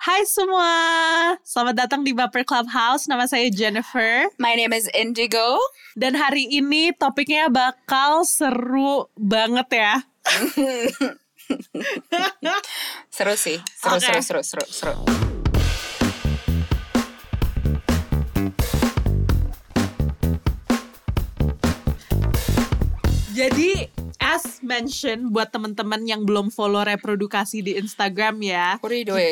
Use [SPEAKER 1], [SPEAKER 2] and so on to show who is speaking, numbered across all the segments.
[SPEAKER 1] Hai semua, selamat datang di Baper Clubhouse. Nama saya Jennifer.
[SPEAKER 2] My name is Indigo.
[SPEAKER 1] Dan hari ini topiknya bakal seru banget ya.
[SPEAKER 2] seru sih, seru,
[SPEAKER 1] Oke.
[SPEAKER 2] seru, seru, seru, seru.
[SPEAKER 1] Jadi, as mentioned buat teman-teman yang belum follow reprodukasi di Instagram ya.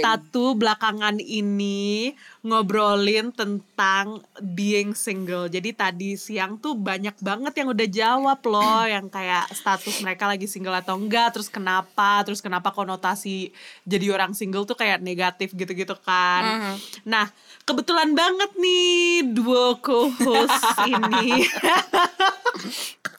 [SPEAKER 1] Kita tuh belakangan ini ngobrolin tentang being single. Jadi tadi siang tuh banyak banget yang udah jawab loh yang kayak status mereka lagi single atau enggak, terus kenapa, terus kenapa konotasi jadi orang single tuh kayak negatif gitu-gitu kan.
[SPEAKER 2] Mhm.
[SPEAKER 1] Nah, kebetulan banget nih duo co-host ini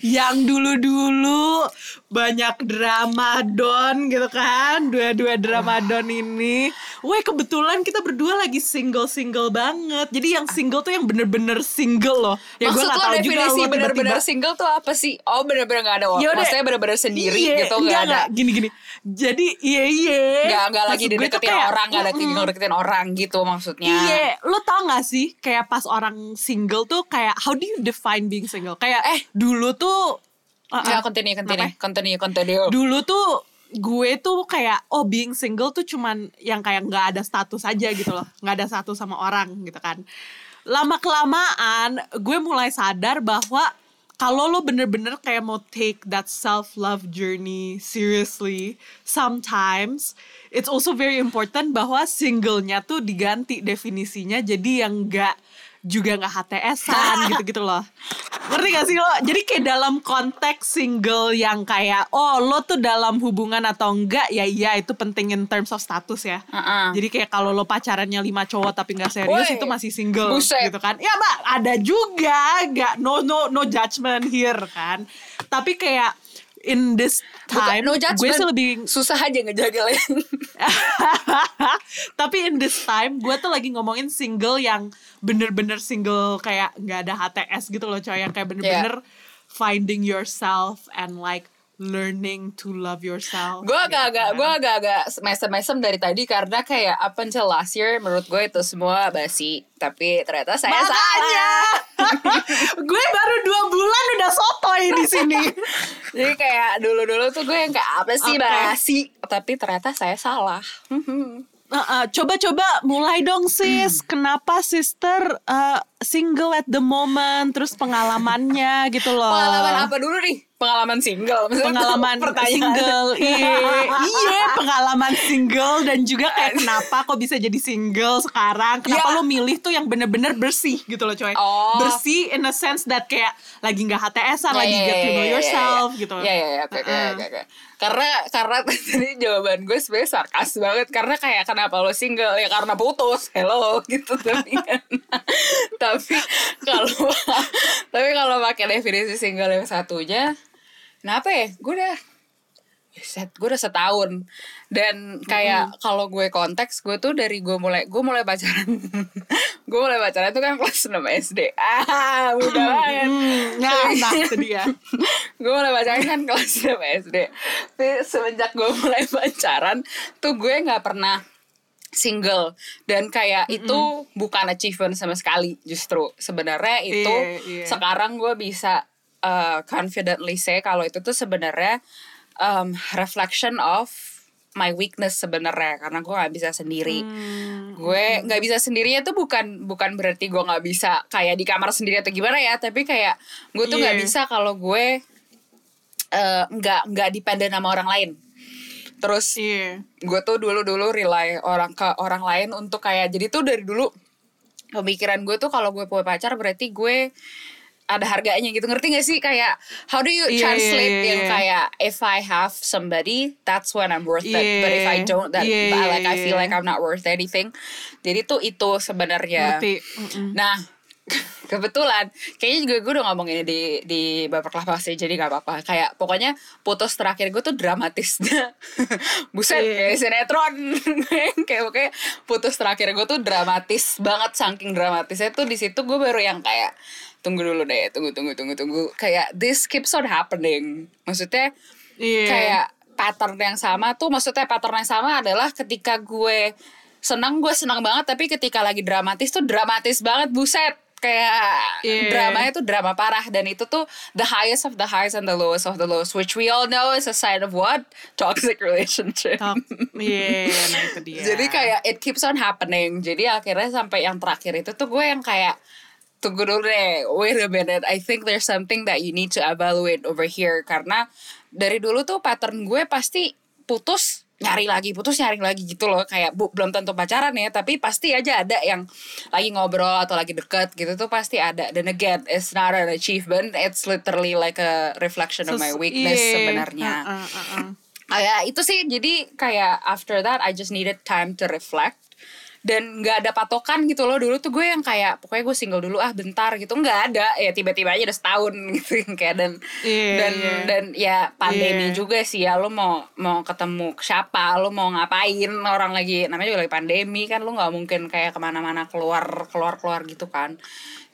[SPEAKER 1] yang dulu-dulu banyak drama don gitu kan dua-dua drama don ini. Weh kebetulan kita berdua lagi single-single banget. Jadi yang single tuh yang bener-bener single loh. Ya, gua
[SPEAKER 2] Maksud
[SPEAKER 1] nggak
[SPEAKER 2] lo definisi
[SPEAKER 1] lo
[SPEAKER 2] bener-bener single tuh apa sih? Oh bener-bener gak ada
[SPEAKER 1] Yaudah.
[SPEAKER 2] Maksudnya bener-bener sendiri
[SPEAKER 1] Iya,
[SPEAKER 2] gitu
[SPEAKER 1] enggak,
[SPEAKER 2] gak ada.
[SPEAKER 1] Gini-gini. Jadi iya iya.
[SPEAKER 2] Gak, gak lagi dideketin
[SPEAKER 1] kayak,
[SPEAKER 2] orang Gak ada
[SPEAKER 1] mm-mm.
[SPEAKER 2] ngedeketin orang gitu maksudnya.
[SPEAKER 1] Iya, lo tau gak sih kayak pas orang single tuh kayak how do you define being single? Kayak eh dulu tuh uh-uh.
[SPEAKER 2] Ya continue, continue,
[SPEAKER 1] Apa?
[SPEAKER 2] continue, continue
[SPEAKER 1] dulu tuh gue tuh kayak oh being single tuh cuman yang kayak nggak ada status aja gitu loh nggak ada status sama orang gitu kan lama kelamaan gue mulai sadar bahwa kalau lo bener-bener kayak mau take that self love journey seriously sometimes it's also very important bahwa singlenya tuh diganti definisinya jadi yang nggak juga nggak HTS-an gitu-gitu loh. Ngerti gak sih lo? Jadi kayak dalam konteks single yang kayak oh lo tuh dalam hubungan atau enggak ya iya itu penting in terms of status ya.
[SPEAKER 2] Uh-uh.
[SPEAKER 1] Jadi kayak kalau lo pacarannya lima cowok tapi nggak serius
[SPEAKER 2] Woi,
[SPEAKER 1] itu masih single
[SPEAKER 2] buset.
[SPEAKER 1] gitu kan. Ya mbak ada juga nggak no no no judgment here kan. Tapi kayak in this time
[SPEAKER 2] no
[SPEAKER 1] gue
[SPEAKER 2] judgment
[SPEAKER 1] sih lebih
[SPEAKER 2] Susah aja ngejadilin
[SPEAKER 1] tapi in this time gue tuh lagi ngomongin single yang bener-bener single kayak nggak ada HTS gitu loh coy. Yang kayak bener-bener finding yourself and like learning to love yourself.
[SPEAKER 2] Gue
[SPEAKER 1] gitu
[SPEAKER 2] agak-agak
[SPEAKER 1] kan.
[SPEAKER 2] gue agak-agak mesem-mesem dari tadi karena kayak up until last year menurut gue itu semua basi tapi ternyata saya
[SPEAKER 1] Makanya
[SPEAKER 2] salah
[SPEAKER 1] gue baru dua bulan udah sotoy di sini.
[SPEAKER 2] jadi kayak dulu-dulu tuh gue yang kayak apa sih
[SPEAKER 1] Oke.
[SPEAKER 2] basi tapi ternyata saya salah
[SPEAKER 1] Uh, uh, coba-coba mulai dong sis. Kenapa sister uh, single at the moment? Terus pengalamannya gitu loh.
[SPEAKER 2] pengalaman apa dulu nih pengalaman single Maksudnya
[SPEAKER 1] pengalaman single iya iya pengalaman single dan juga kayak kenapa kok bisa jadi single sekarang kenapa
[SPEAKER 2] Ya.
[SPEAKER 1] lo milih tuh yang bener-bener bersih gitu loh coy
[SPEAKER 2] Oh.
[SPEAKER 1] bersih in a sense that kayak lagi nggak HTS-an
[SPEAKER 2] Ya,
[SPEAKER 1] lagi
[SPEAKER 2] ya,
[SPEAKER 1] get to know
[SPEAKER 2] ya, ya,
[SPEAKER 1] yourself
[SPEAKER 2] ya.
[SPEAKER 1] gitu
[SPEAKER 2] Ya ya ya oke oke
[SPEAKER 1] Uh-uh.
[SPEAKER 2] oke oke. Karena karena tadi jawaban gue sebenarnya sarkas banget karena kayak kenapa lo single ya karena putus. Hello gitu tapi kan. tapi kalau tapi kalau pakai definisi single yang satunya kenapa ya? Gue udah set gue udah setahun. Dan kayak kalau gue konteks gue tuh dari gue mulai gue mulai pacaran. Gue mulai pacaran tuh kan kelas 6 SD ah mudah banget.
[SPEAKER 1] Hmm, nah, nah itu dia.
[SPEAKER 2] Gue mulai pacaran kan kelas 6 SD Tapi semenjak gue mulai pacaran tuh gue nggak pernah single. Dan kayak itu bukan achievement sama sekali justru. Sebenarnya itu
[SPEAKER 1] Iya, iya.
[SPEAKER 2] sekarang gue bisa uh, confidently say kalau itu tuh sebenarnya um, reflection of my weakness sebenarnya. Karena gue nggak bisa sendiri.
[SPEAKER 1] Hmm,
[SPEAKER 2] gue nggak bisa sendirinya tuh bukan bukan berarti gue nggak bisa kayak di kamar sendiri atau gimana ya. Tapi kayak gue tuh nggak
[SPEAKER 1] Iya.
[SPEAKER 2] bisa kalau gue eh, nggak nggak dependen sama orang lain. Terus
[SPEAKER 1] iya.
[SPEAKER 2] gue tuh dulu dulu rely orang ke orang lain untuk kayak jadi tuh dari dulu pemikiran gue tuh kalau gue punya pacar berarti gue ada harganya gitu ngerti gak sih kayak how do you
[SPEAKER 1] Iya,
[SPEAKER 2] translate
[SPEAKER 1] iya, iya,
[SPEAKER 2] yang
[SPEAKER 1] iya.
[SPEAKER 2] kayak if I have somebody that's when I'm worth it but if I
[SPEAKER 1] Iya,
[SPEAKER 2] don't that
[SPEAKER 1] iya,
[SPEAKER 2] but
[SPEAKER 1] iya,
[SPEAKER 2] like I feel
[SPEAKER 1] iya.
[SPEAKER 2] like I'm not worth anything jadi tuh itu sebenarnya. Nah, kebetulan kayaknya juga gue udah ngomong ini di di baper kelas sih jadi nggak apa-apa. Kayak pokoknya putus terakhir gue tuh dramatisnya. Buset,
[SPEAKER 1] Iya.
[SPEAKER 2] kayak sinetron. kayak pokoknya putus terakhir gue tuh dramatis banget saking dramatisnya tuh di situ gue baru yang kayak tunggu dulu deh, tunggu tunggu tunggu tunggu. Kayak this keeps on happening. Maksudnya
[SPEAKER 1] Iya.
[SPEAKER 2] kayak pattern yang sama tuh maksudnya pattern yang sama adalah ketika gue senang gue senang banget tapi ketika lagi dramatis tuh dramatis banget buset kayak
[SPEAKER 1] Iya.
[SPEAKER 2] dramanya tuh drama parah dan itu tuh the highest of the highs and the lowest of the lows which we all know is a sign of what toxic relationship.
[SPEAKER 1] Iya, nah itu dia.
[SPEAKER 2] jadi kayak it keeps on happening jadi akhirnya sampai yang terakhir itu tuh gue yang kayak tunggu dulu deh wait a minute. I think there's something that you need to evaluate over here. Karena dari dulu tuh pattern gue pasti putus nyari lagi putus nyari lagi gitu loh. Kayak bu, belum tentu pacaran ya tapi pasti aja ada yang lagi ngobrol atau lagi deket gitu tuh pasti ada. Dan again it's not an achievement. It's literally like a reflection of my weakness
[SPEAKER 1] iya.
[SPEAKER 2] sebenarnya.
[SPEAKER 1] Uh, uh, uh, uh.
[SPEAKER 2] Ah, ya itu sih. Jadi kayak after that I just needed time to reflect dan nggak ada patokan gitu loh. Dulu tuh gue yang kayak pokoknya gue single dulu ah bentar gitu. Nggak ada. Ya tiba-tiba aja udah setahun gitu kayak dan
[SPEAKER 1] Iya,
[SPEAKER 2] dan
[SPEAKER 1] iya.
[SPEAKER 2] dan ya pandemi
[SPEAKER 1] Iya.
[SPEAKER 2] juga sih ya. Lo mau mau ketemu siapa lo mau ngapain orang lagi namanya juga lagi pandemi kan lo nggak mungkin kayak ke mana-mana keluar keluar keluar gitu kan.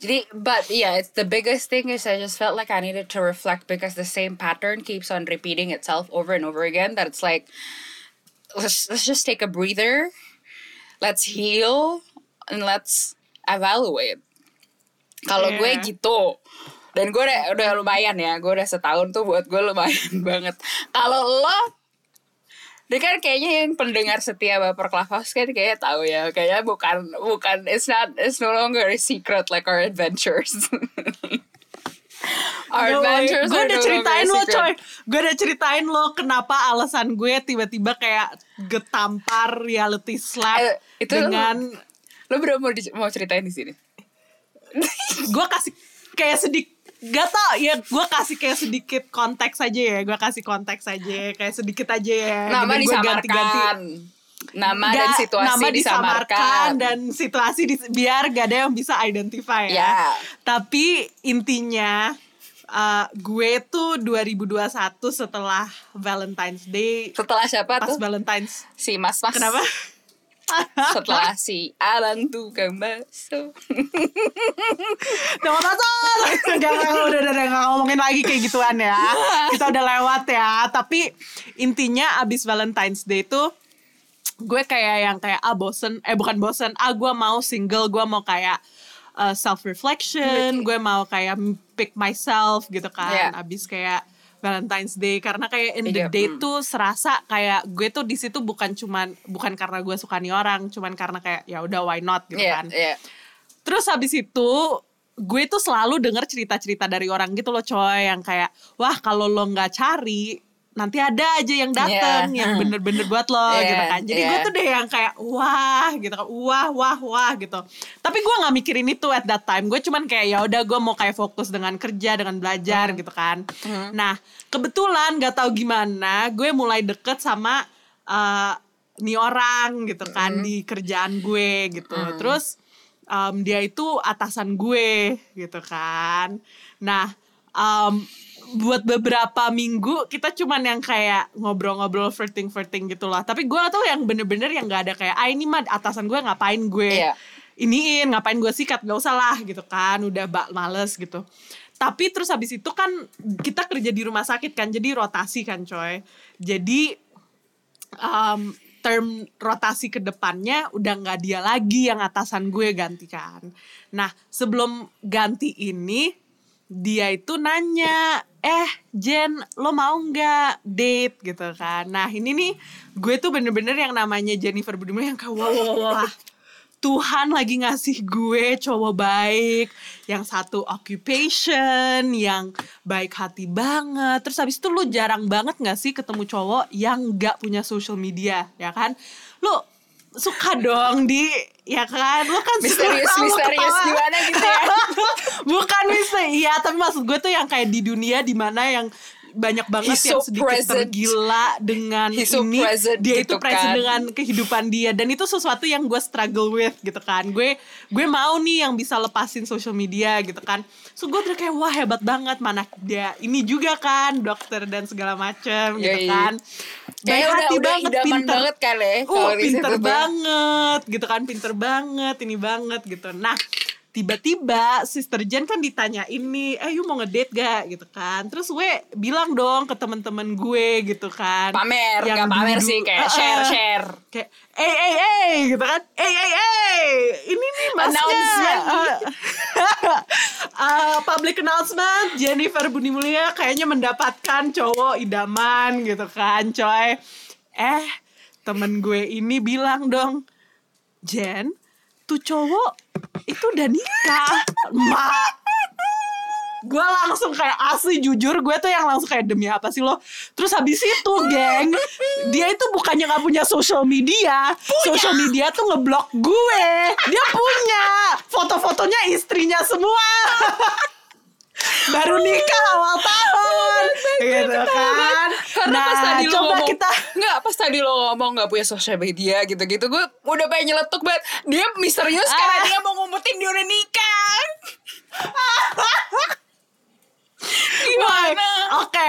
[SPEAKER 2] Jadi but yeah it's the biggest thing is I just felt like I needed to reflect because the same pattern keeps on repeating itself over and over again that it's like let's let's just take a breather let's heal and let's evaluate. Kalau
[SPEAKER 1] Iya.
[SPEAKER 2] gue gitu. Dan gue udah, udah lumayan ya. Gue udah setahun tuh buat gue lumayan banget. Kalau lo dia kan kayaknya yang pendengar setia baper Clubhouse kan kayaknya tahu ya. Kayaknya bukan bukan it's not it's no longer a secret like our adventures our
[SPEAKER 1] No
[SPEAKER 2] adventures
[SPEAKER 1] gue udah ceritain lo coy. Gue udah ceritain lo kenapa alasan gue tiba-tiba kayak getampar reality slap
[SPEAKER 2] Eh, itu-
[SPEAKER 1] dengan
[SPEAKER 2] lo bener mau di- mau ceritain di sini?
[SPEAKER 1] Gue kasih kayak sedikit Gak tau ya gue kasih kayak sedikit konteks aja ya Gue kasih konteks aja Kayak sedikit aja ya.
[SPEAKER 2] Nama
[SPEAKER 1] Jadi gua
[SPEAKER 2] disamarkan nama dan
[SPEAKER 1] Nggak,
[SPEAKER 2] situasi
[SPEAKER 1] nama
[SPEAKER 2] disamarkan,
[SPEAKER 1] dan situasi dis- biar gak ada yang bisa identify ya.
[SPEAKER 2] Ya.
[SPEAKER 1] Tapi intinya uh, gue tuh 2021 setelah Valentine's Day
[SPEAKER 2] setelah siapa
[SPEAKER 1] pas
[SPEAKER 2] tuh?
[SPEAKER 1] Valentine's
[SPEAKER 2] si mas mas.
[SPEAKER 1] Kenapa?
[SPEAKER 2] setelah si Alan tukang bakso
[SPEAKER 1] Gak, gak, gak, udah, udah, udah, gak ngomongin lagi kayak gituan ya. Kita udah lewat ya. Tapi intinya abis Valentine's Day tuh Gue kayak yang kayak ah bosen. Eh bukan bosen. Ah gue mau single Gue mau kayak uh, self-reflection Gue mau kayak pick myself gitu kan.
[SPEAKER 2] Iya.
[SPEAKER 1] Abis kayak Valentine's Day. Karena kayak in the
[SPEAKER 2] Iya,
[SPEAKER 1] day
[SPEAKER 2] mm.
[SPEAKER 1] tuh serasa kayak gue tuh di situ bukan cuman bukan karena gue suka nih orang cuman karena kayak ya udah why not? gitu
[SPEAKER 2] Iya,
[SPEAKER 1] kan.
[SPEAKER 2] iya.
[SPEAKER 1] Terus habis itu gue tuh selalu denger cerita-cerita dari orang gitu loh coy. Yang kayak wah kalau lo nggak cari nanti ada aja yang dateng
[SPEAKER 2] Yeah.
[SPEAKER 1] yang bener-bener buat lo
[SPEAKER 2] Yeah,
[SPEAKER 1] gitu kan. Jadi gue
[SPEAKER 2] yeah.
[SPEAKER 1] tuh deh yang kayak wah gitu kan wah wah wah gitu. Tapi gue nggak mikirin itu at that time. Gue cuman kayak ya udah gue mau kayak fokus dengan kerja dengan belajar
[SPEAKER 2] Hmm.
[SPEAKER 1] gitu kan. Nah kebetulan gak tahu gimana gue mulai deket sama eh, nih orang gitu kan
[SPEAKER 2] Hmm.
[SPEAKER 1] di kerjaan gue gitu. Terus um, dia itu atasan gue gitu kan. Nah, um, buat beberapa minggu kita cuman yang kayak ngobrol-ngobrol flirting-flirting gitu lah. Tapi gue tuh yang bener-bener yang gak ada kayak, ah ini mah atasan gue ngapain gue
[SPEAKER 2] Iya.
[SPEAKER 1] iniin, ngapain gue sikat, gak usah lah gitu kan. Udah bak males gitu. Tapi terus habis itu kan kita kerja di rumah sakit kan, jadi rotasi kan coy. Jadi um, term rotasi ke depannya udah nggak dia lagi yang atasan gue gantikan. Nah sebelum ganti ini dia itu nanya, eh Jen lo mau nggak date gitu kan? Nah ini nih gue tuh bener-bener yang namanya Jennifer Budiman yang kayak wah wah, wah. Tuhan lagi ngasih gue cowok baik yang satu occupation yang baik hati banget terus habis itu lu jarang banget gak sih ketemu cowok yang gak punya social media ya kan lu suka dong di ya kan lu kan
[SPEAKER 2] Misterius,
[SPEAKER 1] suka,
[SPEAKER 2] misterius gimana gitu ya.
[SPEAKER 1] bukan misterius iya tapi maksud gue tuh yang kayak di dunia di mana yang banyak banget
[SPEAKER 2] He's
[SPEAKER 1] yang
[SPEAKER 2] so
[SPEAKER 1] sedikit
[SPEAKER 2] present.
[SPEAKER 1] tergila dengan
[SPEAKER 2] He's so
[SPEAKER 1] ini.
[SPEAKER 2] present
[SPEAKER 1] dia
[SPEAKER 2] gitu
[SPEAKER 1] itu present
[SPEAKER 2] kan.
[SPEAKER 1] dengan kehidupan dia. Dan itu sesuatu yang gue struggle with gitu kan. Gue gue mau nih yang bisa lepasin social media gitu kan. So gue udah kayak wah hebat banget mana dia ini juga kan dokter dan segala macem gitu
[SPEAKER 2] Yoi.
[SPEAKER 1] kan.
[SPEAKER 2] Udah,
[SPEAKER 1] hati
[SPEAKER 2] udah
[SPEAKER 1] banget pinter.
[SPEAKER 2] banget kan ya
[SPEAKER 1] uh pinter banget gitu kan pinter banget ini banget gitu. Nah tiba-tiba Sister Jen kan ditanya ini, eh you mau ngedate gak gitu kan? Terus gue bilang dong ke temen-temen gue gitu kan.
[SPEAKER 2] pamer
[SPEAKER 1] Yang
[SPEAKER 2] nggak pamer
[SPEAKER 1] dulu-
[SPEAKER 2] sih kayak
[SPEAKER 1] ah.
[SPEAKER 2] share share
[SPEAKER 1] kayak eh eh eh gitu kan eh eh eh ini nih masnya
[SPEAKER 2] Announcement.
[SPEAKER 1] Ah. Ah, public announcement Jennifer Budi Mulia kayaknya mendapatkan cowok idaman gitu kan coy eh temen gue ini bilang dong Jen tuh cowok itu udah nikah. Mak gue langsung kayak asli jujur gue tuh yang langsung kayak demi apa sih lo? Terus habis itu geng dia itu bukannya nggak punya social media. Social media tuh ngeblok gue. Dia punya. Foto-fotonya istrinya semua baru nikah awal tahun. Gitu kan?
[SPEAKER 2] Karena pas tadi lo ngomong
[SPEAKER 1] kita
[SPEAKER 2] nggak pas tadi lo ngomong nggak punya sosial media gitu-gitu gue udah pengen nyeletuk banget. Dia misterius karena
[SPEAKER 1] Ah.
[SPEAKER 2] dia mau ngumpetin dia udah nikah. Gimana?
[SPEAKER 1] Oke,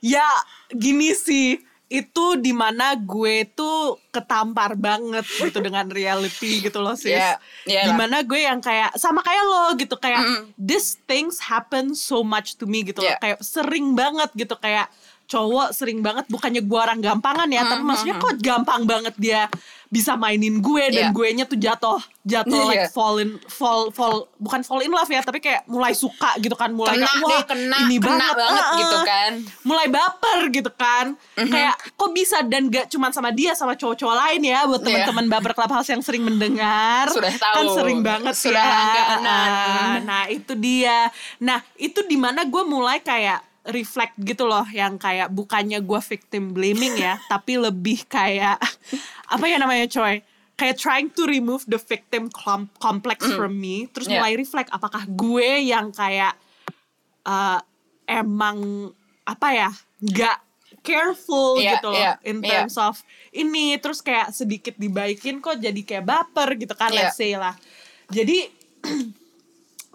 [SPEAKER 1] ya gini sih itu di mana gue tuh ketampar banget gitu dengan reality gitu loh sis.
[SPEAKER 2] Iya, iyalah.
[SPEAKER 1] di mana gue yang kayak sama kayak lo gitu kayak this things happen so much to me gitu loh
[SPEAKER 2] Iya.
[SPEAKER 1] kayak sering banget gitu kayak cowok sering banget bukannya gue orang gampangan ya tapi maksudnya kok gampang banget dia bisa mainin gue dan
[SPEAKER 2] Iya.
[SPEAKER 1] gue nya tuh jatuh jatuh
[SPEAKER 2] Iya.
[SPEAKER 1] like fall in fall fall bukan fall in love ya tapi kayak mulai suka gitu kan mulai
[SPEAKER 2] kena
[SPEAKER 1] kayak,
[SPEAKER 2] deh
[SPEAKER 1] wah
[SPEAKER 2] kena
[SPEAKER 1] ini
[SPEAKER 2] kena
[SPEAKER 1] banget,
[SPEAKER 2] banget
[SPEAKER 1] ah,
[SPEAKER 2] gitu kan
[SPEAKER 1] mulai baper gitu kan
[SPEAKER 2] Mhm.
[SPEAKER 1] kayak kok bisa dan gak cuman sama dia sama cowok-cowok lain ya buat
[SPEAKER 2] Iya.
[SPEAKER 1] teman-teman baper clubhouse yang sering mendengar
[SPEAKER 2] Sudah tahu.
[SPEAKER 1] kan sering banget
[SPEAKER 2] Sudah
[SPEAKER 1] ya
[SPEAKER 2] langganan.
[SPEAKER 1] Ah, nah itu dia nah itu di mana gue mulai kayak reflect gitu loh yang kayak bukannya gue victim blaming ya tapi lebih kayak apa ya namanya coy kayak trying to remove the victim com- complex from me terus
[SPEAKER 2] Yeah.
[SPEAKER 1] mulai reflect apakah gue yang kayak uh, emang apa ya nggak careful
[SPEAKER 2] Iya,
[SPEAKER 1] gitu loh
[SPEAKER 2] iya,
[SPEAKER 1] in terms of ini terus kayak sedikit dibaikin kok jadi kayak baper gitu kan
[SPEAKER 2] Iya.
[SPEAKER 1] let's say lah jadi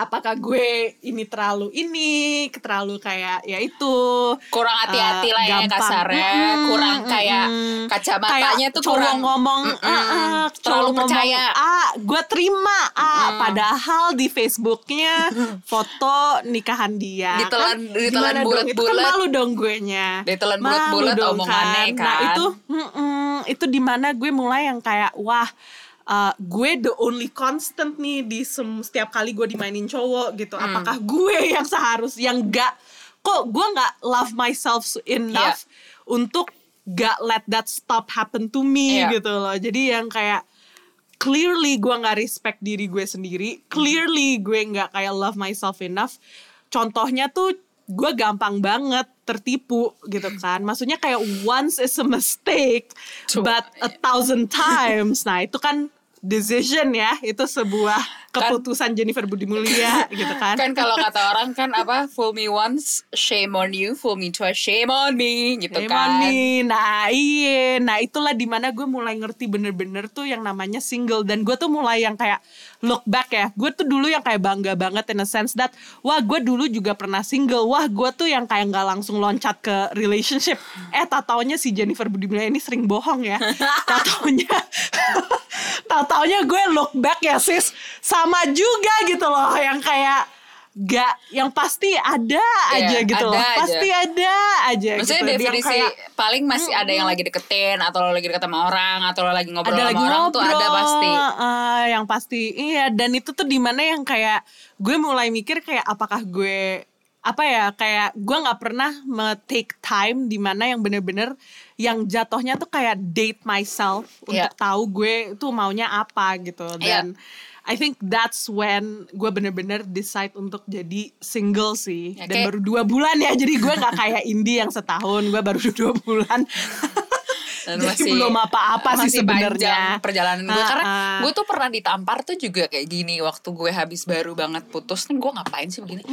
[SPEAKER 1] apakah gue ini terlalu ini terlalu kayak ya itu
[SPEAKER 2] kurang hati-hati
[SPEAKER 1] eh,
[SPEAKER 2] lah ya kasarnya.
[SPEAKER 1] Mm-mm,
[SPEAKER 2] kurang kayak
[SPEAKER 1] mm-mm.
[SPEAKER 2] kacamatanya
[SPEAKER 1] Kayak
[SPEAKER 2] tuh kurang.
[SPEAKER 1] ngomong
[SPEAKER 2] Mm-mm.
[SPEAKER 1] ah, ah,
[SPEAKER 2] terlalu
[SPEAKER 1] ngomong,
[SPEAKER 2] percaya.
[SPEAKER 1] Ah gue terima ah. Padahal di Facebooknya foto nikahan dia.
[SPEAKER 2] Ditelan-
[SPEAKER 1] kan,
[SPEAKER 2] ditelan
[SPEAKER 1] itu kan malu dong gue nya
[SPEAKER 2] Ditelan bulet-bulet omongannya
[SPEAKER 1] nah
[SPEAKER 2] kan.
[SPEAKER 1] itu mm-mm, itu di mana gue mulai yang kayak wah uh, gue the only constant nih di sem- setiap kali gue dimainin cowok gitu.
[SPEAKER 2] Hmm.
[SPEAKER 1] apakah gue yang seharus yang gak kok gue nggak love myself enough untuk gak let that stop happen to me
[SPEAKER 2] Iya.
[SPEAKER 1] gitu loh. Jadi yang kayak clearly gue nggak respect diri gue sendiri clearly gue nggak kayak love myself enough. Contohnya tuh gue gampang banget tertipu gitu kan. Maksudnya kayak once is a mistake
[SPEAKER 2] Tuh,
[SPEAKER 1] but a thousand times. Nah itu kan decision ya. Itu sebuah keputusan Jennifer Budi Mulia gitu kan.
[SPEAKER 2] Kan kalau kata orang kan apa fool me once shame on you fool me twice shame on me gitu
[SPEAKER 1] Shame
[SPEAKER 2] kan.
[SPEAKER 1] on me. Nah iya. Nah itulah di mana gue mulai ngerti bener-bener tuh yang namanya single. Dan gue tuh mulai yang kayak look back ya. Gue tuh dulu yang kayak bangga banget in a sense that Wah gue dulu juga pernah single. Wah gue tuh yang kayak gak langsung loncat ke relationship. Eh tak taunya si Jennifer Budi Mulia ini sering bohong ya. Tak taunya Tak taunya gue look back ya sis Sama juga gitu loh Yang kayak Gak, yang pasti ada aja
[SPEAKER 2] Iya,
[SPEAKER 1] gitu loh
[SPEAKER 2] ada aja.
[SPEAKER 1] Pasti ada aja
[SPEAKER 2] Maksudnya
[SPEAKER 1] gitu. Yang
[SPEAKER 2] definisi
[SPEAKER 1] kayak-
[SPEAKER 2] paling masih ada yang lagi deketin atau lo lagi deket sama orang atau lo lagi ngobrol
[SPEAKER 1] ada
[SPEAKER 2] sama
[SPEAKER 1] lagi
[SPEAKER 2] orang
[SPEAKER 1] ngobrol
[SPEAKER 2] tuh ada pasti.
[SPEAKER 1] eh, yang pasti iya dan itu tuh di mana yang kayak gue mulai mikir kayak apakah gue apa ya kayak gue nggak pernah me take time di mana yang bener-bener yang jatuhnya tuh kayak date myself
[SPEAKER 2] Iya.
[SPEAKER 1] untuk tahu gue tuh maunya apa gitu
[SPEAKER 2] Iya.
[SPEAKER 1] dan I think that's when gue bener-bener decide untuk jadi single sih.
[SPEAKER 2] Ya,
[SPEAKER 1] dan baru dua bulan ya jadi gue nggak kayak Indi yang setahun. Gue baru dua bulan
[SPEAKER 2] Dan
[SPEAKER 1] Jadi
[SPEAKER 2] masih
[SPEAKER 1] belum apa-apa sih sebenarnya.
[SPEAKER 2] perjalanan gue
[SPEAKER 1] Ah,
[SPEAKER 2] karena
[SPEAKER 1] ah.
[SPEAKER 2] gue tuh pernah ditampar tuh juga kayak gini waktu gue habis baru banget putus nih gue ngapain sih begini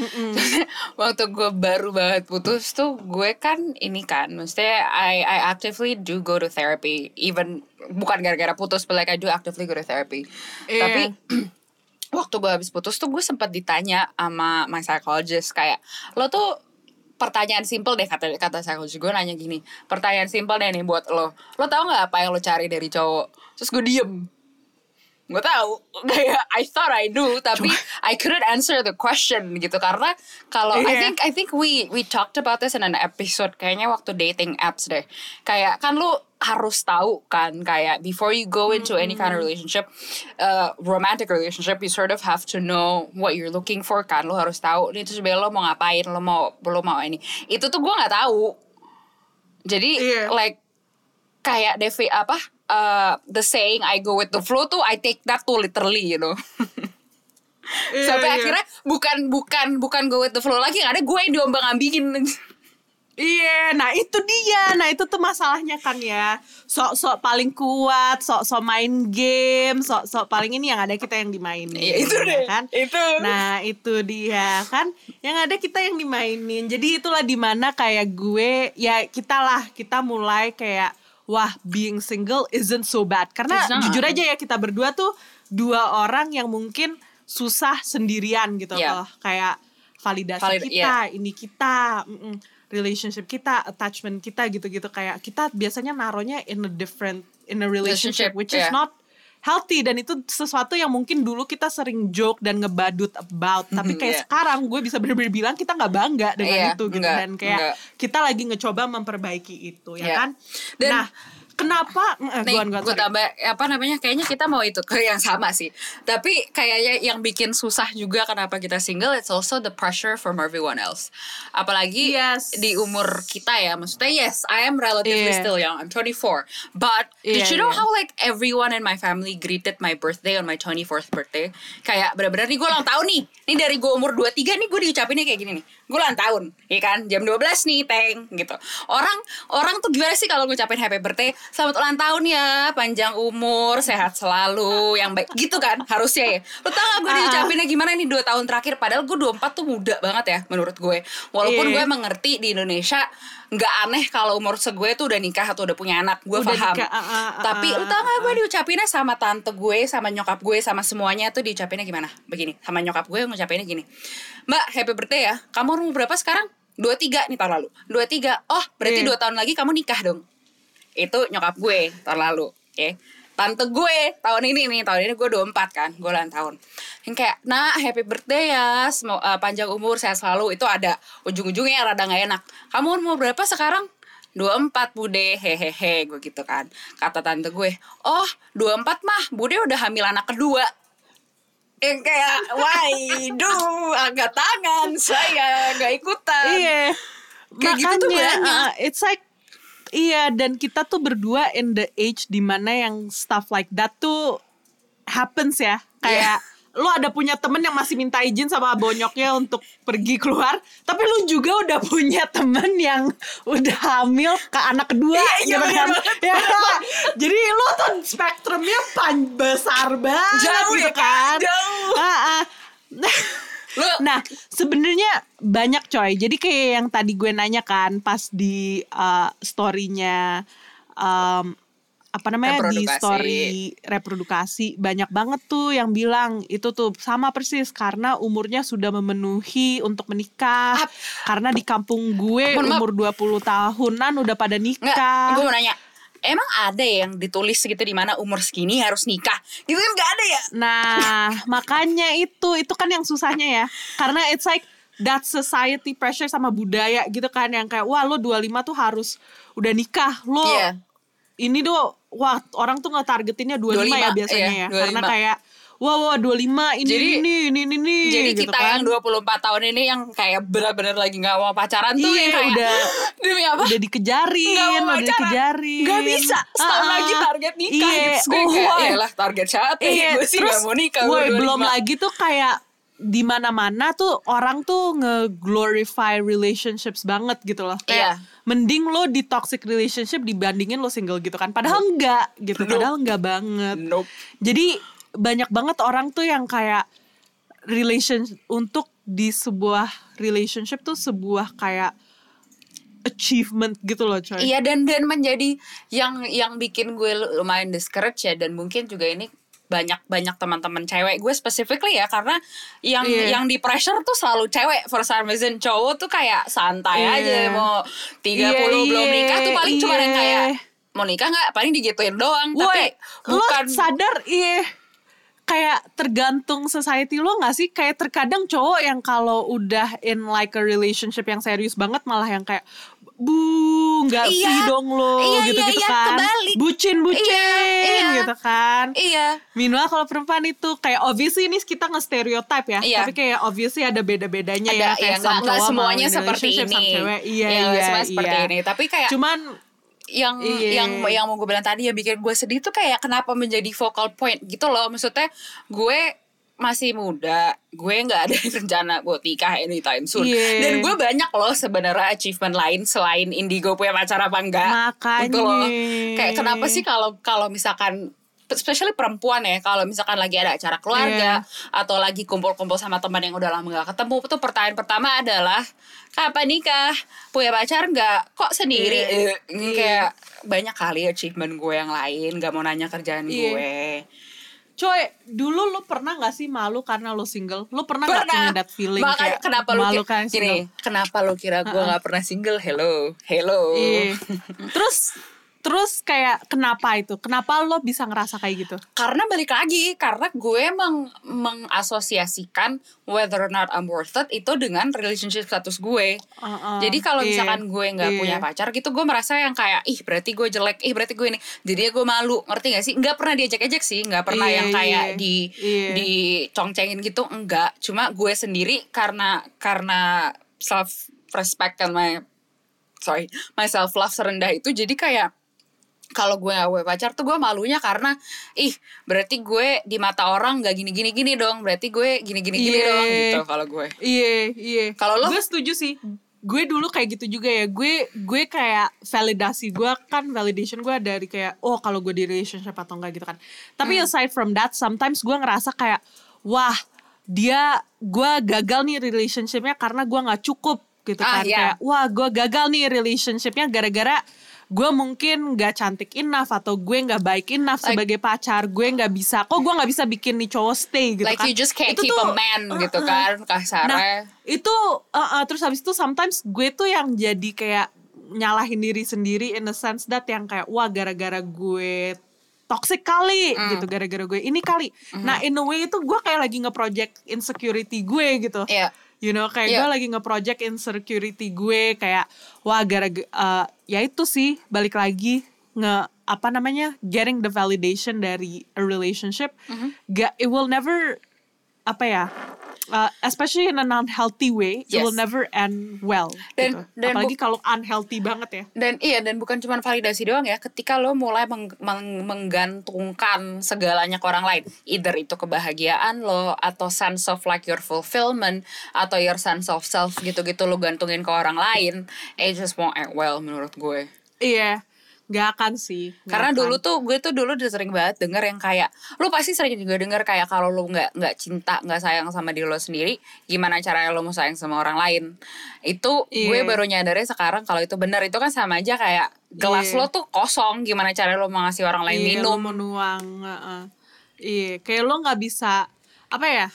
[SPEAKER 2] waktu gue baru banget putus tuh gue kan ini kan maksudnya I I actively do go to therapy even bukan gara-gara putus but like I do actively go to therapy
[SPEAKER 1] Iya.
[SPEAKER 2] tapi waktu gue habis putus tuh gue sempat ditanya sama my psychologist kayak lo tuh pertanyaan simple deh kata kata psychologist gue nanya gini pertanyaan simple deh nih buat lo. Lo tau nggak apa yang lo cari dari cowok? Terus gue diem. Gue tahu kayak I thought I do tapi I couldn't answer the question gitu. Karena kalau I
[SPEAKER 1] Iya.
[SPEAKER 2] think I think we we talked about this in an episode. Kayaknya waktu dating apps deh. Kayak kan lu harus tahu kan kayak before you go into any kind of relationship uh, romantic relationship you sort of have to know what you're looking for kan. Lu harus tahu nih terus sebenarnya lo mau ngapain? Lo mau lo mau ini. Itu tuh gue nggak tahu. Jadi
[SPEAKER 1] Iya.
[SPEAKER 2] like kayak Devi apa uh, the saying I go with the flow tuh I take that tuh literally you know.
[SPEAKER 1] Iya,
[SPEAKER 2] sampai
[SPEAKER 1] iya.
[SPEAKER 2] akhirnya bukan bukan bukan go with the flow lagi yang ada gue yang diombang ambingin
[SPEAKER 1] Iya, nah itu dia. Nah itu tuh masalahnya kan ya. Sok-sok paling kuat, sok-sok main game, sok-sok paling ini yang ada kita yang dimainin.
[SPEAKER 2] Iya, itu
[SPEAKER 1] ya
[SPEAKER 2] deh.
[SPEAKER 1] kan.
[SPEAKER 2] Itu.
[SPEAKER 1] Nah itu dia kan. Yang ada kita yang dimainin. Jadi itulah di mana kayak gue, ya kita lah kita mulai kayak wah being single isn't so bad. Karena jujur aja ya kita berdua tuh dua orang yang mungkin susah sendirian gitu
[SPEAKER 2] Iya.
[SPEAKER 1] loh. Kayak validasi
[SPEAKER 2] Valid-
[SPEAKER 1] kita, ini kita, mm-mm, relationship kita, attachment kita gitu-gitu kayak kita biasanya naruhnya in a different in a relationship,
[SPEAKER 2] Relationship,
[SPEAKER 1] which is
[SPEAKER 2] yeah.
[SPEAKER 1] not healthy dan itu sesuatu yang mungkin dulu kita sering joke dan ngebadut about tapi kayak
[SPEAKER 2] Yeah.
[SPEAKER 1] sekarang gue bisa bener-bener bilang kita nggak bangga dengan
[SPEAKER 2] Iya,
[SPEAKER 1] itu gitu
[SPEAKER 2] enggak,
[SPEAKER 1] dan kayak
[SPEAKER 2] enggak.
[SPEAKER 1] kita lagi ngecoba memperbaiki itu ya kan
[SPEAKER 2] Dan-
[SPEAKER 1] nah kenapa eh,
[SPEAKER 2] Nih,
[SPEAKER 1] gua- gua-
[SPEAKER 2] gue tambah apa namanya kayaknya kita mau itu ke yang sama sih. Tapi kayaknya yang bikin susah juga kenapa kita single it's also the pressure from everyone else. Apalagi
[SPEAKER 1] Yes.
[SPEAKER 2] di umur kita ya. Maksudnya yes, I am relatively
[SPEAKER 1] Iya.
[SPEAKER 2] still young. I'm 24. But did
[SPEAKER 1] Iya,
[SPEAKER 2] you know
[SPEAKER 1] iya.
[SPEAKER 2] how like everyone in my family greeted my birthday on my 24th birthday? Kayak bener-bener nih gue ulang tahun nih. Ini dari gue umur 23 nih gue diucapinnya kayak gini nih. Gue ulang tahun, ya kan? Jam 12 nih, teng gitu. Orang orang tuh gimana sih kalau ngucapin happy birthday? Selamat ulang tahun ya, panjang umur, sehat selalu, yang baik gitu kan harusnya ya. Lu tau gak gue
[SPEAKER 1] Ah.
[SPEAKER 2] diucapinnya gimana nih 2 tahun terakhir padahal gue 24 tuh muda banget ya menurut gue. Walaupun
[SPEAKER 1] Iya.
[SPEAKER 2] gue mengerti di Indonesia nggak aneh kalau umur segue tuh udah nikah atau udah punya anak, gue
[SPEAKER 1] Udah
[SPEAKER 2] paham.
[SPEAKER 1] nikah, ah, ah, ah,
[SPEAKER 2] Tapi lu tau gak gue diucapinnya sama tante gue, sama nyokap gue, sama semuanya tuh diucapinnya gimana? Begini, sama nyokap gue ngucapinnya gini. Mbak, happy birthday ya. Kamu umur berapa sekarang? 23 nih tahun lalu. 23. Oh, berarti
[SPEAKER 1] Iya.
[SPEAKER 2] dua tahun lagi kamu nikah dong. Itu nyokap gue tahun lalu. Oke. Tante gue tahun ini nih, tahun ini gue 24 kan, gue ulang tahun. Yang kayak, nah happy birthday ya, semua eh, panjang umur, sehat selalu. Itu ada ujung-ujungnya yang rada gak enak. Kamu umur berapa sekarang? 24 bude, hehehe, gue gitu kan. Kata tante gue, oh 24 mah, bude udah hamil anak kedua. Yang kayak, waduh, angkat tangan, saya gak ikutan.
[SPEAKER 1] Iya.
[SPEAKER 2] Kayak gitu tuh
[SPEAKER 1] Makanya,
[SPEAKER 2] banyak.
[SPEAKER 1] uh, it's like iya dan kita tuh berdua in the age di mana yang stuff like that tuh happens ya. Kayak lu ada punya temen yang masih minta izin sama bonyoknya untuk pergi keluar, tapi lu juga udah punya temen yang udah hamil ke anak kedua
[SPEAKER 2] Iya, iya,
[SPEAKER 1] gitu
[SPEAKER 2] bener
[SPEAKER 1] kan.
[SPEAKER 2] banget,
[SPEAKER 1] Ya, jadi lu tuh spektrumnya pan besar banget
[SPEAKER 2] Jauh
[SPEAKER 1] gitu
[SPEAKER 2] ya,
[SPEAKER 1] kan.
[SPEAKER 2] jauh.
[SPEAKER 1] Ah, ah.
[SPEAKER 2] Lu
[SPEAKER 1] Nah, sebenarnya banyak coy. Jadi kayak yang tadi gue nanya kan pas di uh, story-nya um, apa namanya di story reprodukasi banyak banget tuh yang bilang itu tuh sama persis karena umurnya sudah memenuhi untuk menikah.
[SPEAKER 2] Ap-
[SPEAKER 1] Karena di kampung gue
[SPEAKER 2] Mohon maaf.
[SPEAKER 1] umur 20 tahunan udah pada nikah.
[SPEAKER 2] gue mau nanya. Emang ada yang ditulis gitu di mana umur segini harus nikah? Gitu kan gak ada ya?
[SPEAKER 1] Nah, makanya itu itu kan yang susahnya ya. Karena it's like that society pressure sama budaya gitu kan yang kayak wah lo 25 tuh harus udah nikah. Lo
[SPEAKER 2] Iya.
[SPEAKER 1] ini tuh wah orang tuh nge-targetinnya 25,
[SPEAKER 2] 25,
[SPEAKER 1] ya biasanya
[SPEAKER 2] iya,
[SPEAKER 1] ya. Karena
[SPEAKER 2] 25.
[SPEAKER 1] kayak wah wah 25 ini
[SPEAKER 2] Jadi-
[SPEAKER 1] ini ini ini ini
[SPEAKER 2] Jadi
[SPEAKER 1] gitu
[SPEAKER 2] kita
[SPEAKER 1] kan.
[SPEAKER 2] yang 24 tahun ini yang kayak benar-benar lagi gak mau pacaran tuh
[SPEAKER 1] Iya,
[SPEAKER 2] yang kayak
[SPEAKER 1] udah-
[SPEAKER 2] demi apa?
[SPEAKER 1] udah dikejarin,
[SPEAKER 2] Nggak mau
[SPEAKER 1] udah
[SPEAKER 2] pacaran.
[SPEAKER 1] dikejarin.
[SPEAKER 2] Gak bisa setahun
[SPEAKER 1] Ah, ah.
[SPEAKER 2] lagi target nikah
[SPEAKER 1] Iya,
[SPEAKER 2] gitu. Gue
[SPEAKER 1] oh,
[SPEAKER 2] kayak. "Yaelah, target siapa
[SPEAKER 1] Iya,
[SPEAKER 2] ya? Gue sih
[SPEAKER 1] terus,
[SPEAKER 2] gak mau nikah gue
[SPEAKER 1] belum
[SPEAKER 2] 25.
[SPEAKER 1] lagi tuh kayak di mana-mana tuh orang tuh nge-glorify relationships banget gitu loh. Kayak
[SPEAKER 2] Iya.
[SPEAKER 1] mending lo di toxic relationship dibandingin lo single gitu kan. Padahal enggak gitu.
[SPEAKER 2] Nope.
[SPEAKER 1] Padahal enggak banget.
[SPEAKER 2] Nope.
[SPEAKER 1] Jadi banyak banget orang tuh yang kayak relation untuk di sebuah relationship tuh sebuah kayak achievement gitu loh coy.
[SPEAKER 2] Iya dan dan menjadi yang yang bikin gue lumayan discourage ya dan mungkin juga ini banyak banyak teman-teman cewek gue specifically ya karena yang
[SPEAKER 1] Iya.
[SPEAKER 2] yang di pressure tuh selalu cewek for some reason cowok tuh kayak santai
[SPEAKER 1] Iya.
[SPEAKER 2] aja mau 30
[SPEAKER 1] Iya,
[SPEAKER 2] belum
[SPEAKER 1] iya,
[SPEAKER 2] nikah tuh paling cuma yang
[SPEAKER 1] iya.
[SPEAKER 2] kayak mau nikah nggak paling digituin doang
[SPEAKER 1] Woi,
[SPEAKER 2] tapi bukan
[SPEAKER 1] sadar iya kayak tergantung society lo gak sih kayak terkadang cowok yang kalau udah in like a relationship yang serius banget malah yang kayak bu nggak
[SPEAKER 2] Iya.
[SPEAKER 1] free dong lo
[SPEAKER 2] Iya,
[SPEAKER 1] gitu
[SPEAKER 2] iya,
[SPEAKER 1] gitu
[SPEAKER 2] iya,
[SPEAKER 1] kan
[SPEAKER 2] kebalik.
[SPEAKER 1] bucin bucin
[SPEAKER 2] Iya, iya.
[SPEAKER 1] gitu kan
[SPEAKER 2] Iya.
[SPEAKER 1] Minimal kalau perempuan itu kayak obviously ini kita nge-stereotype ya,
[SPEAKER 2] Iya.
[SPEAKER 1] tapi kayak obviously ada beda-bedanya
[SPEAKER 2] Ada
[SPEAKER 1] ya
[SPEAKER 2] ya
[SPEAKER 1] kayak
[SPEAKER 2] nggak
[SPEAKER 1] cowok
[SPEAKER 2] semuanya seperti ini.
[SPEAKER 1] Iya,
[SPEAKER 2] Ya, nggak
[SPEAKER 1] iya,
[SPEAKER 2] semuanya seperti
[SPEAKER 1] iya.
[SPEAKER 2] ini. Tapi kayak
[SPEAKER 1] Cuman
[SPEAKER 2] yang
[SPEAKER 1] Iya.
[SPEAKER 2] yang yang mau gue bilang tadi yang bikin gue sedih tuh kayak kenapa menjadi focal point gitu loh maksudnya gue masih muda gue nggak ada rencana buat nikah anytime soon
[SPEAKER 1] Iya.
[SPEAKER 2] dan gue banyak loh sebenarnya achievement lain selain indigo punya pacar apa enggak
[SPEAKER 1] Makanya.
[SPEAKER 2] gitu loh kayak kenapa sih kalau kalau misalkan especially perempuan ya kalau misalkan lagi ada acara keluarga atau lagi kumpul-kumpul sama teman yang udah lama gak ketemu tuh pertanyaan pertama adalah kapan nikah? Punya pacar nggak? Kok sendiri?
[SPEAKER 1] Iya.
[SPEAKER 2] Eh, kayak banyak kali achievement gue yang lain gak mau nanya kerjaan
[SPEAKER 1] Iya.
[SPEAKER 2] gue.
[SPEAKER 1] Coy, dulu lu pernah gak sih malu karena lu single? Lu pernah, gak
[SPEAKER 2] pernah.
[SPEAKER 1] punya that feeling
[SPEAKER 2] makanya
[SPEAKER 1] kayak
[SPEAKER 2] kenapa lu
[SPEAKER 1] malu kan
[SPEAKER 2] gini kenapa lu kira gue nggak pernah single? Hello. Hello.
[SPEAKER 1] Iya. Terus terus kayak kenapa itu? Kenapa lo bisa ngerasa kayak gitu?
[SPEAKER 2] karena balik lagi karena gue meng mengasosiasikan whether or not I'm worth it itu dengan relationship status gue
[SPEAKER 1] Uh-uh.
[SPEAKER 2] jadi kalau
[SPEAKER 1] Iya.
[SPEAKER 2] misalkan gue nggak
[SPEAKER 1] Iya.
[SPEAKER 2] punya pacar gitu gue merasa yang kayak ih berarti gue jelek ih berarti gue ini jadi gue malu ngerti gak sih nggak pernah diajak-ajak sih nggak pernah
[SPEAKER 1] Iya,
[SPEAKER 2] yang kayak
[SPEAKER 1] iya.
[SPEAKER 2] di
[SPEAKER 1] Iya.
[SPEAKER 2] dicongcengin gitu enggak cuma gue sendiri karena karena self respect and my sorry my self love serendah itu jadi kayak kalau gue gak punya pacar tuh gue malunya karena ih berarti gue di mata orang gak gini gini gini dong berarti gue gini gini gini
[SPEAKER 1] Iya.
[SPEAKER 2] dong gitu kalau gue
[SPEAKER 1] Iya, iya.
[SPEAKER 2] Kalau lo?
[SPEAKER 1] Gue setuju sih. Gue dulu kayak gitu juga ya. Gue gue kayak validasi gue kan validation gue dari kayak oh kalau gue di relationship atau enggak gitu kan. Tapi
[SPEAKER 2] Hmm.
[SPEAKER 1] aside from that, sometimes gue ngerasa kayak wah dia gue gagal nih relationshipnya karena gue nggak cukup gitu
[SPEAKER 2] Ah,
[SPEAKER 1] kan.
[SPEAKER 2] iya.
[SPEAKER 1] Kayak wah gue gagal nih relationshipnya gara-gara gue mungkin gak cantik enough atau gue nggak baik enough
[SPEAKER 2] Like-
[SPEAKER 1] sebagai pacar gue nggak bisa kok gue nggak bisa bikin nih cowok stay gitu
[SPEAKER 2] like
[SPEAKER 1] kan
[SPEAKER 2] you just can't
[SPEAKER 1] Itu
[SPEAKER 2] keep
[SPEAKER 1] tuh-
[SPEAKER 2] a man gitu
[SPEAKER 1] Uh-uh.
[SPEAKER 2] kan kasarnya
[SPEAKER 1] Nah, itu uh, uh, terus habis itu sometimes gue tuh yang jadi kayak nyalahin diri sendiri in the sense that yang kayak wah gara-gara gue toxic kali
[SPEAKER 2] Mm.
[SPEAKER 1] gitu gara-gara gue ini kali.
[SPEAKER 2] Mm-hmm.
[SPEAKER 1] Nah, in a way itu gue kayak lagi nge-project insecurity gue gitu.
[SPEAKER 2] Iya.
[SPEAKER 1] You know, kayak
[SPEAKER 2] Iya.
[SPEAKER 1] gue lagi nge-project insecurity gue kayak wah gara-gara uh, ya itu sih balik lagi nge apa namanya getting the validation dari a relationship
[SPEAKER 2] Mm-hmm.
[SPEAKER 1] ga, it will never apa ya uh, especially in a non-healthy way it
[SPEAKER 2] Yes.
[SPEAKER 1] will never end well
[SPEAKER 2] Dan-
[SPEAKER 1] gitu.
[SPEAKER 2] dan
[SPEAKER 1] apalagi kalau unhealthy banget ya
[SPEAKER 2] dan iya dan bukan cuma validasi doang ya ketika lo mulai meng- meng- menggantungkan segalanya ke orang lain either itu kebahagiaan lo atau sense of like your fulfillment atau your sense of self gitu-gitu lo gantungin ke orang lain it just won't end well menurut gue
[SPEAKER 1] iya nggak akan sih nggak
[SPEAKER 2] karena
[SPEAKER 1] akan.
[SPEAKER 2] dulu tuh gue tuh dulu udah sering banget denger yang kayak lu pasti sering juga denger kayak kalau lu nggak nggak cinta nggak sayang sama diri lo sendiri gimana caranya lo mau sayang sama orang lain itu gue
[SPEAKER 1] Iya.
[SPEAKER 2] baru nyadarnya sekarang kalau itu benar itu kan sama aja kayak gelas
[SPEAKER 1] Iya.
[SPEAKER 2] lo tuh kosong gimana caranya lo mau ngasih orang lain
[SPEAKER 1] Iya,
[SPEAKER 2] minum
[SPEAKER 1] lo mau nuang heeh. iya kayak lo nggak bisa apa ya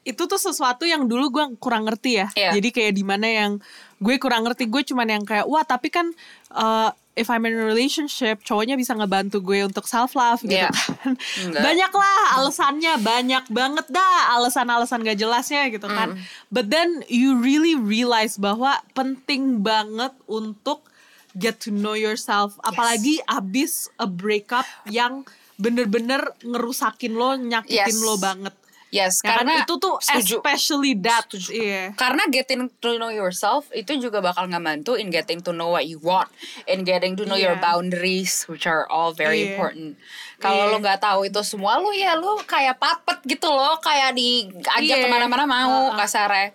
[SPEAKER 1] itu tuh sesuatu yang dulu gue kurang ngerti ya
[SPEAKER 2] Iya.
[SPEAKER 1] jadi kayak di mana yang gue kurang ngerti gue cuman yang kayak wah tapi kan uh, if I'm in a relationship cowoknya bisa ngebantu gue untuk self love gitu
[SPEAKER 2] Iya.
[SPEAKER 1] kan
[SPEAKER 2] Enggak.
[SPEAKER 1] banyak lah alasannya banyak banget dah alasan-alasan gak jelasnya gitu kan
[SPEAKER 2] Mm.
[SPEAKER 1] but then you really realize bahwa penting banget untuk get to know yourself apalagi abis a breakup yang bener-bener ngerusakin lo nyakitin
[SPEAKER 2] Yes.
[SPEAKER 1] lo banget
[SPEAKER 2] yes
[SPEAKER 1] Ya kan?
[SPEAKER 2] karena
[SPEAKER 1] itu tuh
[SPEAKER 2] setuju.
[SPEAKER 1] especially that iya
[SPEAKER 2] Karena getting to know yourself itu juga bakal ngebantu in getting to know what you want, in getting to know your
[SPEAKER 1] Iya.
[SPEAKER 2] boundaries, which are all very
[SPEAKER 1] Iya.
[SPEAKER 2] important. Kalau
[SPEAKER 1] Iya.
[SPEAKER 2] lo nggak tahu itu semua, lo ya lo kayak papet gitu loh, kayak diajak
[SPEAKER 1] Iya.
[SPEAKER 2] ke mana-mana mau
[SPEAKER 1] Uh-uh.
[SPEAKER 2] kasarnya.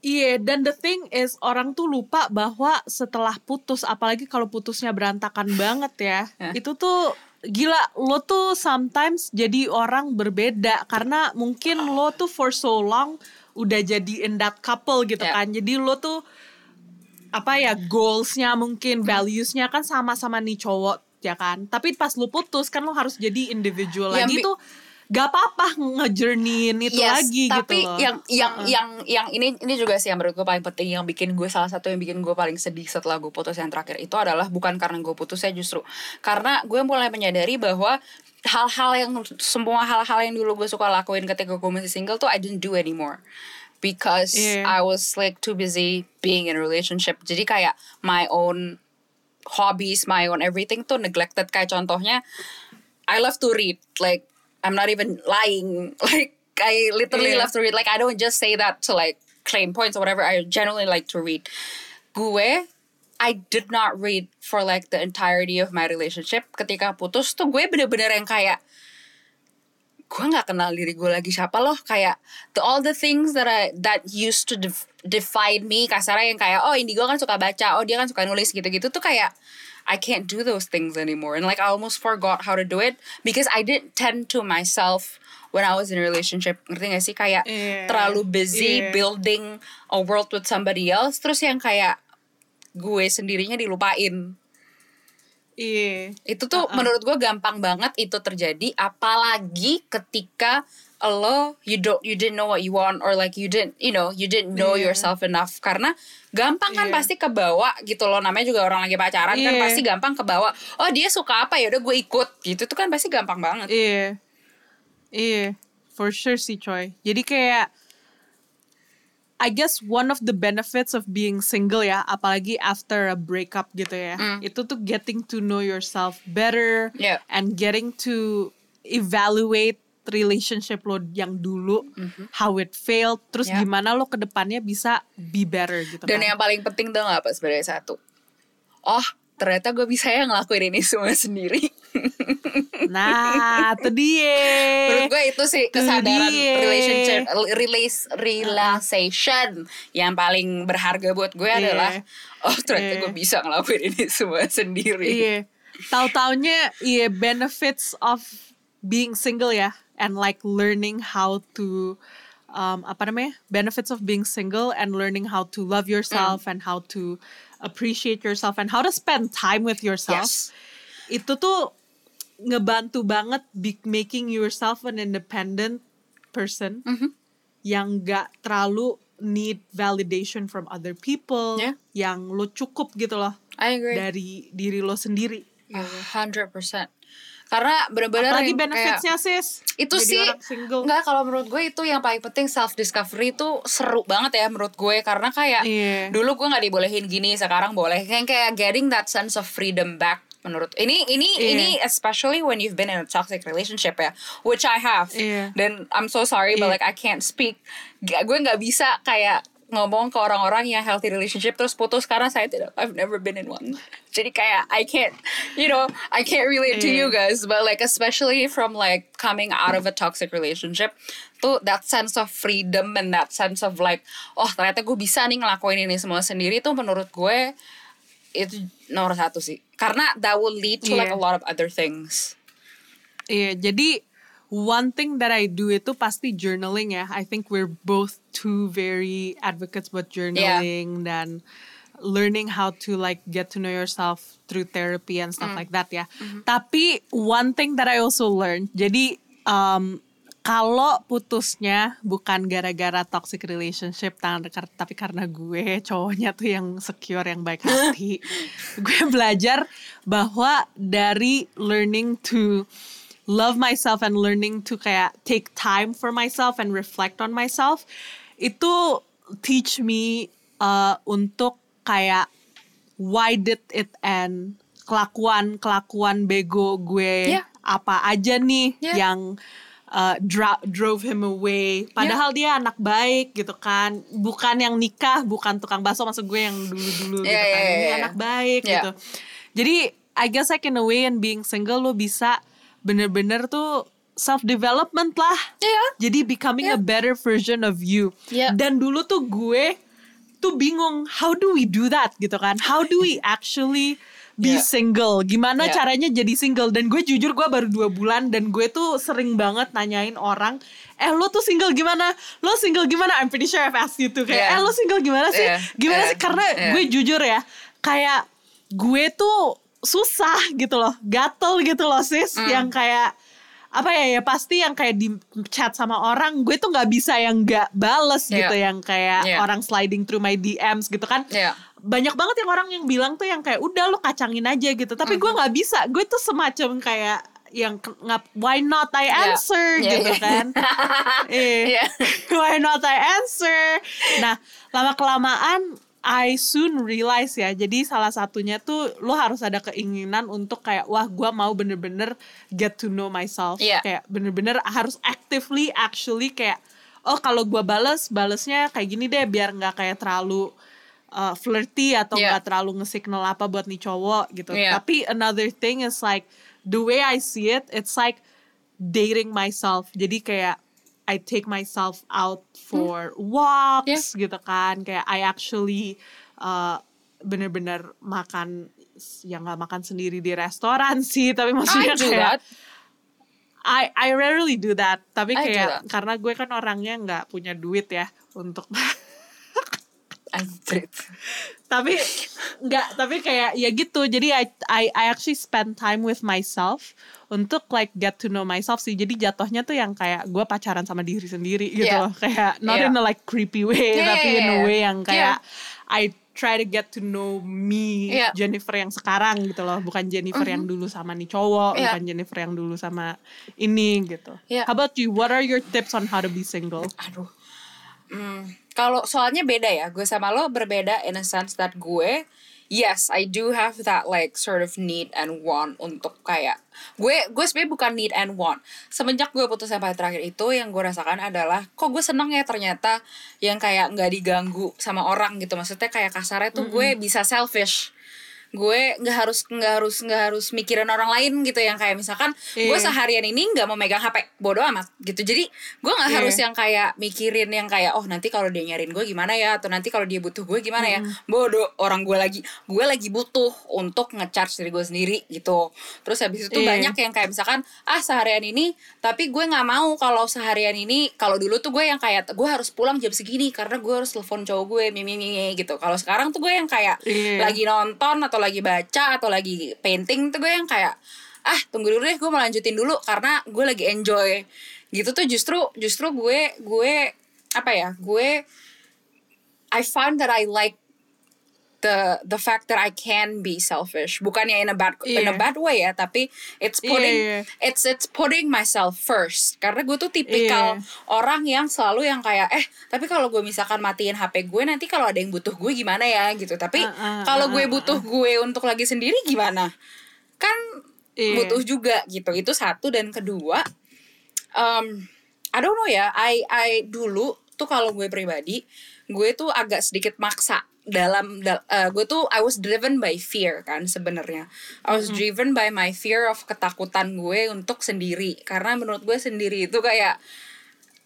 [SPEAKER 1] Iya, dan the thing is orang tuh lupa bahwa setelah putus, apalagi kalau putusnya berantakan banget ya,
[SPEAKER 2] Hah?
[SPEAKER 1] itu tuh gila lo tuh sometimes jadi orang berbeda. Karena mungkin lo tuh for so long udah jadi in that couple gitu
[SPEAKER 2] Ya.
[SPEAKER 1] kan, jadi lo tuh apa ya goalsnya mungkin valuesnya kan sama-sama nih cowok ya kan, tapi pas lo putus kan lo harus jadi individual
[SPEAKER 2] Yang
[SPEAKER 1] lagi tuh gak apa-apa ngejourneyin itu
[SPEAKER 2] Yes,
[SPEAKER 1] lagi
[SPEAKER 2] tapi
[SPEAKER 1] gitu loh.
[SPEAKER 2] yang yang
[SPEAKER 1] Uh-uh.
[SPEAKER 2] yang yang ini ini juga sih yang menurut gue paling penting yang bikin gue salah satu yang bikin gue paling sedih setelah gue putus yang terakhir itu adalah bukan karena gue putus ya justru karena gue mulai menyadari bahwa hal-hal yang semua hal-hal yang dulu gue suka lakuin ketika gue masih single tuh I didn't do anymore because
[SPEAKER 1] Iya.
[SPEAKER 2] I was like too busy being in a relationship jadi kayak my own hobbies my own everything tuh neglected kayak contohnya I love to read like I'm not even lying. Like I literally
[SPEAKER 1] Iya.
[SPEAKER 2] love to read. Like I don't just say that to like claim points or whatever. I genuinely like to read. Gue I did not read for like the entirety of my relationship. Ketika putus tuh gue bener-bener yang kayak gue nggak kenal diri gue lagi. Siapa loh? Kayak the all the things that I that used to def- define me kasarnya yang kayak oh Indigo kan suka baca. Oh dia kan suka nulis gitu-gitu tuh kayak I can't do those things anymore and like I almost forgot how to do it because I didn't tend to myself when I was in a relationship ngerti gak sih kayak
[SPEAKER 1] Iya.
[SPEAKER 2] terlalu busy
[SPEAKER 1] Iya.
[SPEAKER 2] building a world with somebody else terus yang kayak gue sendirinya dilupain
[SPEAKER 1] Iya.
[SPEAKER 2] itu tuh menurut gue gampang banget itu terjadi apalagi ketika lo you don't you didn't know what you want or like you didn't you know you didn't know
[SPEAKER 1] Iya.
[SPEAKER 2] yourself enough karena gampang kan
[SPEAKER 1] Iya.
[SPEAKER 2] pasti kebawa gitu loh namanya juga orang lagi pacaran kan
[SPEAKER 1] Iya.
[SPEAKER 2] pasti gampang kebawa oh dia suka apa ya udah gue ikut gitu itu kan pasti gampang banget
[SPEAKER 1] Iya. Iya, for sure sih coy. Jadi kayak I guess one of the benefits of being single ya, apalagi after a breakup gitu ya.
[SPEAKER 2] Mm.
[SPEAKER 1] Itu tuh getting to know yourself better
[SPEAKER 2] Yeah.
[SPEAKER 1] and getting to evaluate relationship lo yang dulu, how it failed, terus
[SPEAKER 2] Mm-hmm. Yeah.
[SPEAKER 1] gimana lo ke depannya bisa be better gitu
[SPEAKER 2] dan
[SPEAKER 1] kan.
[SPEAKER 2] yang paling penting tuh apa sebenarnya satu oh ternyata gue bisa ya ngelakuin ini semua sendiri
[SPEAKER 1] Nah, itu dia.
[SPEAKER 2] Menurut gue itu sih kesadaran relationship release realization yang paling berharga buat gue
[SPEAKER 1] Iya.
[SPEAKER 2] adalah oh ternyata
[SPEAKER 1] Iya.
[SPEAKER 2] gue bisa ngelakuin ini semua sendiri.
[SPEAKER 1] Iya. Tahu-taunya iya benefits of being single ya and like learning how to um, apa namanya? benefits of being single and learning how to love yourself
[SPEAKER 2] Mm.
[SPEAKER 1] and how to appreciate yourself and how to spend time with yourself.
[SPEAKER 2] Yes.
[SPEAKER 1] Itu tuh ngebantu banget be- making yourself an independent person
[SPEAKER 2] Mm-hmm.
[SPEAKER 1] yang gak terlalu need validation from other people,
[SPEAKER 2] Yeah.
[SPEAKER 1] yang lo cukup gitu loh
[SPEAKER 2] I agree.
[SPEAKER 1] dari diri lo sendiri.
[SPEAKER 2] Hundred percent. Karena bener-bener
[SPEAKER 1] Apalagi
[SPEAKER 2] yang
[SPEAKER 1] benefitsnya
[SPEAKER 2] kayak-
[SPEAKER 1] sis.
[SPEAKER 2] itu
[SPEAKER 1] Jadi
[SPEAKER 2] sih. Enggak kalau menurut gue itu yang paling penting self discovery itu seru banget ya menurut gue karena kayak
[SPEAKER 1] Iya.
[SPEAKER 2] dulu gue nggak dibolehin gini sekarang boleh kayak kayak getting that sense of freedom back menurut ini ini
[SPEAKER 1] Iya.
[SPEAKER 2] ini especially when you've been in a toxic relationship ya which I have
[SPEAKER 1] Iya.
[SPEAKER 2] dan I'm so sorry but
[SPEAKER 1] Iya.
[SPEAKER 2] like I can't speak G- gue nggak bisa kayak ngomong ke orang-orang yang healthy relationship terus putus karena saya tidak I've never been in one. Jadi kayak I can't you know I can't relate to you guys but like especially from like coming out of a toxic relationship tuh that sense of freedom and that sense of like oh ternyata gue bisa nih ngelakuin ini semua sendiri tuh menurut gue itu nomor satu sih. Karena that will lead to like
[SPEAKER 1] Iya.
[SPEAKER 2] a lot of other things.
[SPEAKER 1] Iya, jadi one thing that I do itu pasti journaling ya. I think we're both two very advocates buat journaling dan learning how to like get to know yourself through therapy and stuff like that ya. Tapi one thing that I also learned, jadi um, kalau putusnya bukan gara-gara toxic relationship tapi karena gue cowoknya tuh yang secure yang baik hati gue belajar bahwa dari learning to love myself and learning to kayak take time for myself and reflect on myself itu teach me uh, untuk kayak why did it end kelakuan kelakuan bego gue
[SPEAKER 2] Yeah.
[SPEAKER 1] apa aja nih
[SPEAKER 2] Yeah.
[SPEAKER 1] yang uh, dra- drove him away. Padahal dia anak baik gitu kan, bukan yang nikah, bukan tukang bakso maksud gue yang dulu-dulu gitu
[SPEAKER 2] Yeah,
[SPEAKER 1] kan.
[SPEAKER 2] yeah,
[SPEAKER 1] Ini
[SPEAKER 2] yeah.
[SPEAKER 1] anak baik
[SPEAKER 2] Yeah.
[SPEAKER 1] gitu. Jadi I guess like in a way and being single lo bisa bener-bener tuh self development lah.
[SPEAKER 2] Iya.
[SPEAKER 1] Jadi becoming a better version of you.
[SPEAKER 2] Yeah.
[SPEAKER 1] Dan dulu tuh gue tuh bingung how do we do that gitu kan? How do we actually be
[SPEAKER 2] Yeah.
[SPEAKER 1] single? Gimana
[SPEAKER 2] Yeah.
[SPEAKER 1] caranya jadi single? Dan gue jujur gue baru dua bulan dan gue tuh sering banget nanyain orang, eh lo tuh single gimana? Lo single gimana? I'm pretty sure I've asked you tuh kayak,
[SPEAKER 2] Yeah.
[SPEAKER 1] eh lo single gimana sih?
[SPEAKER 2] Yeah.
[SPEAKER 1] Gimana
[SPEAKER 2] Yeah.
[SPEAKER 1] sih? Karena
[SPEAKER 2] Yeah.
[SPEAKER 1] gue jujur ya, kayak gue tuh susah gitu loh, gatel gitu loh sis,
[SPEAKER 2] Mm.
[SPEAKER 1] yang kayak apa ya ya pasti yang kayak di chat sama orang gue tuh nggak bisa yang nggak bales
[SPEAKER 2] Yeah.
[SPEAKER 1] gitu yang kayak
[SPEAKER 2] Yeah.
[SPEAKER 1] orang sliding through my DMs gitu kan
[SPEAKER 2] Iya.
[SPEAKER 1] banyak banget yang orang yang bilang tuh yang kayak udah lo kacangin aja gitu tapi
[SPEAKER 2] Mm-hmm.
[SPEAKER 1] gue nggak bisa gue tuh semacam kayak yang ngap why not I
[SPEAKER 2] Yeah.
[SPEAKER 1] answer
[SPEAKER 2] Yeah,
[SPEAKER 1] gitu
[SPEAKER 2] yeah.
[SPEAKER 1] kan eh
[SPEAKER 2] Iya.
[SPEAKER 1] why not I answer nah lama kelamaan I soon realize ya jadi salah satunya tuh lo harus ada keinginan untuk kayak wah gue mau bener-bener get to know myself
[SPEAKER 2] Iya.
[SPEAKER 1] kayak bener-bener harus actively actually kayak oh kalau gue bales balesnya kayak gini deh biar nggak kayak terlalu uh, flirty atau
[SPEAKER 2] Iya.
[SPEAKER 1] nggak terlalu nge-signal apa buat nih cowok gitu.
[SPEAKER 2] Iya.
[SPEAKER 1] Tapi another thing is like the way I see it, it's like dating myself. Jadi kayak I take myself out for walks gitu kan. Kayak I actually uh, bener-bener makan ya nggak makan sendiri di restoran sih, tapi maksudnya
[SPEAKER 2] I
[SPEAKER 1] kayak
[SPEAKER 2] that.
[SPEAKER 1] I I rarely do that. Tapi
[SPEAKER 2] I
[SPEAKER 1] kayak
[SPEAKER 2] that.
[SPEAKER 1] karena gue kan orangnya nggak punya duit ya untuk
[SPEAKER 2] Anjrit.
[SPEAKER 1] tapi nggak tapi kayak ya gitu jadi I, I I actually spend time with myself untuk like get to know myself sih jadi jatuhnya tuh yang kayak gue pacaran sama diri sendiri gitu
[SPEAKER 2] Yeah.
[SPEAKER 1] loh kayak not
[SPEAKER 2] Yeah.
[SPEAKER 1] in a like creepy way
[SPEAKER 2] Yeah,
[SPEAKER 1] tapi
[SPEAKER 2] yeah,
[SPEAKER 1] in a way yang kayak
[SPEAKER 2] Yeah.
[SPEAKER 1] I try to get to know me
[SPEAKER 2] Yeah.
[SPEAKER 1] Jennifer yang sekarang gitu loh bukan Jennifer yang dulu sama nih cowok
[SPEAKER 2] Mm-hmm. Yeah.
[SPEAKER 1] bukan Jennifer yang dulu sama ini gitu
[SPEAKER 2] Yeah.
[SPEAKER 1] how about you what are your tips on how to be single
[SPEAKER 2] Aduh. Hmm, kalau soalnya beda ya, gue sama lo berbeda in a sense that gue, yes, I do have that like sort of need and want untuk kayak gue gue sebenarnya bukan need and want. Semenjak gue putus sampai terakhir itu yang gue rasakan adalah kok gue seneng ya ternyata yang kayak nggak diganggu sama orang gitu. Maksudnya kayak kasarnya tuh gue bisa selfish gue nggak harus nggak harus nggak harus mikirin orang lain gitu yang kayak misalkan gue
[SPEAKER 1] Iya.
[SPEAKER 2] seharian ini nggak mau megang hp bodoh amat gitu jadi gue nggak
[SPEAKER 1] Iya.
[SPEAKER 2] harus yang kayak mikirin yang kayak oh nanti kalau dia nyariin gue gimana ya atau nanti kalau dia butuh gue gimana ya bodoh orang gue lagi gue lagi butuh untuk ngecharge diri gue sendiri gitu terus habis itu
[SPEAKER 1] Iya.
[SPEAKER 2] banyak yang kayak misalkan ah seharian ini tapi gue nggak mau kalau seharian ini kalau dulu tuh gue yang kayak gue harus pulang jam segini karena gue harus telepon cowok gue mimi mimi gitu kalau sekarang tuh gue yang kayak
[SPEAKER 1] Iya.
[SPEAKER 2] lagi nonton atau lagi baca atau lagi painting tuh gue yang kayak ah tunggu dulu deh gue mau lanjutin dulu karena gue lagi enjoy. Gitu tuh justru justru gue gue apa ya gue I found that I like the the fact that I can be selfish. Bukannya in a bad in a
[SPEAKER 1] Iya.
[SPEAKER 2] bad way ya tapi it's
[SPEAKER 1] Iya,
[SPEAKER 2] putting
[SPEAKER 1] iya.
[SPEAKER 2] it's it's putting myself first. Karena gue tuh tipikal
[SPEAKER 1] Iya.
[SPEAKER 2] orang yang selalu yang kayak eh tapi kalau gue misalkan matiin HP gue nanti kalau ada yang butuh gue gimana ya? Gitu. Tapi
[SPEAKER 1] Uh, uh,
[SPEAKER 2] kalau
[SPEAKER 1] uh,
[SPEAKER 2] gue
[SPEAKER 1] uh,
[SPEAKER 2] butuh gue untuk lagi sendiri gimana? Kan
[SPEAKER 1] Iya.
[SPEAKER 2] butuh juga gitu. Itu satu. Dan kedua um, I don't know ya. I I dulu tuh kalau gue pribadi gue tuh agak sedikit maksa dalam dal- eh, gue tuh I was driven by fear kan sebenarnya. I was driven by my fear of ketakutan gue untuk sendiri. Karena menurut gue sendiri itu kayak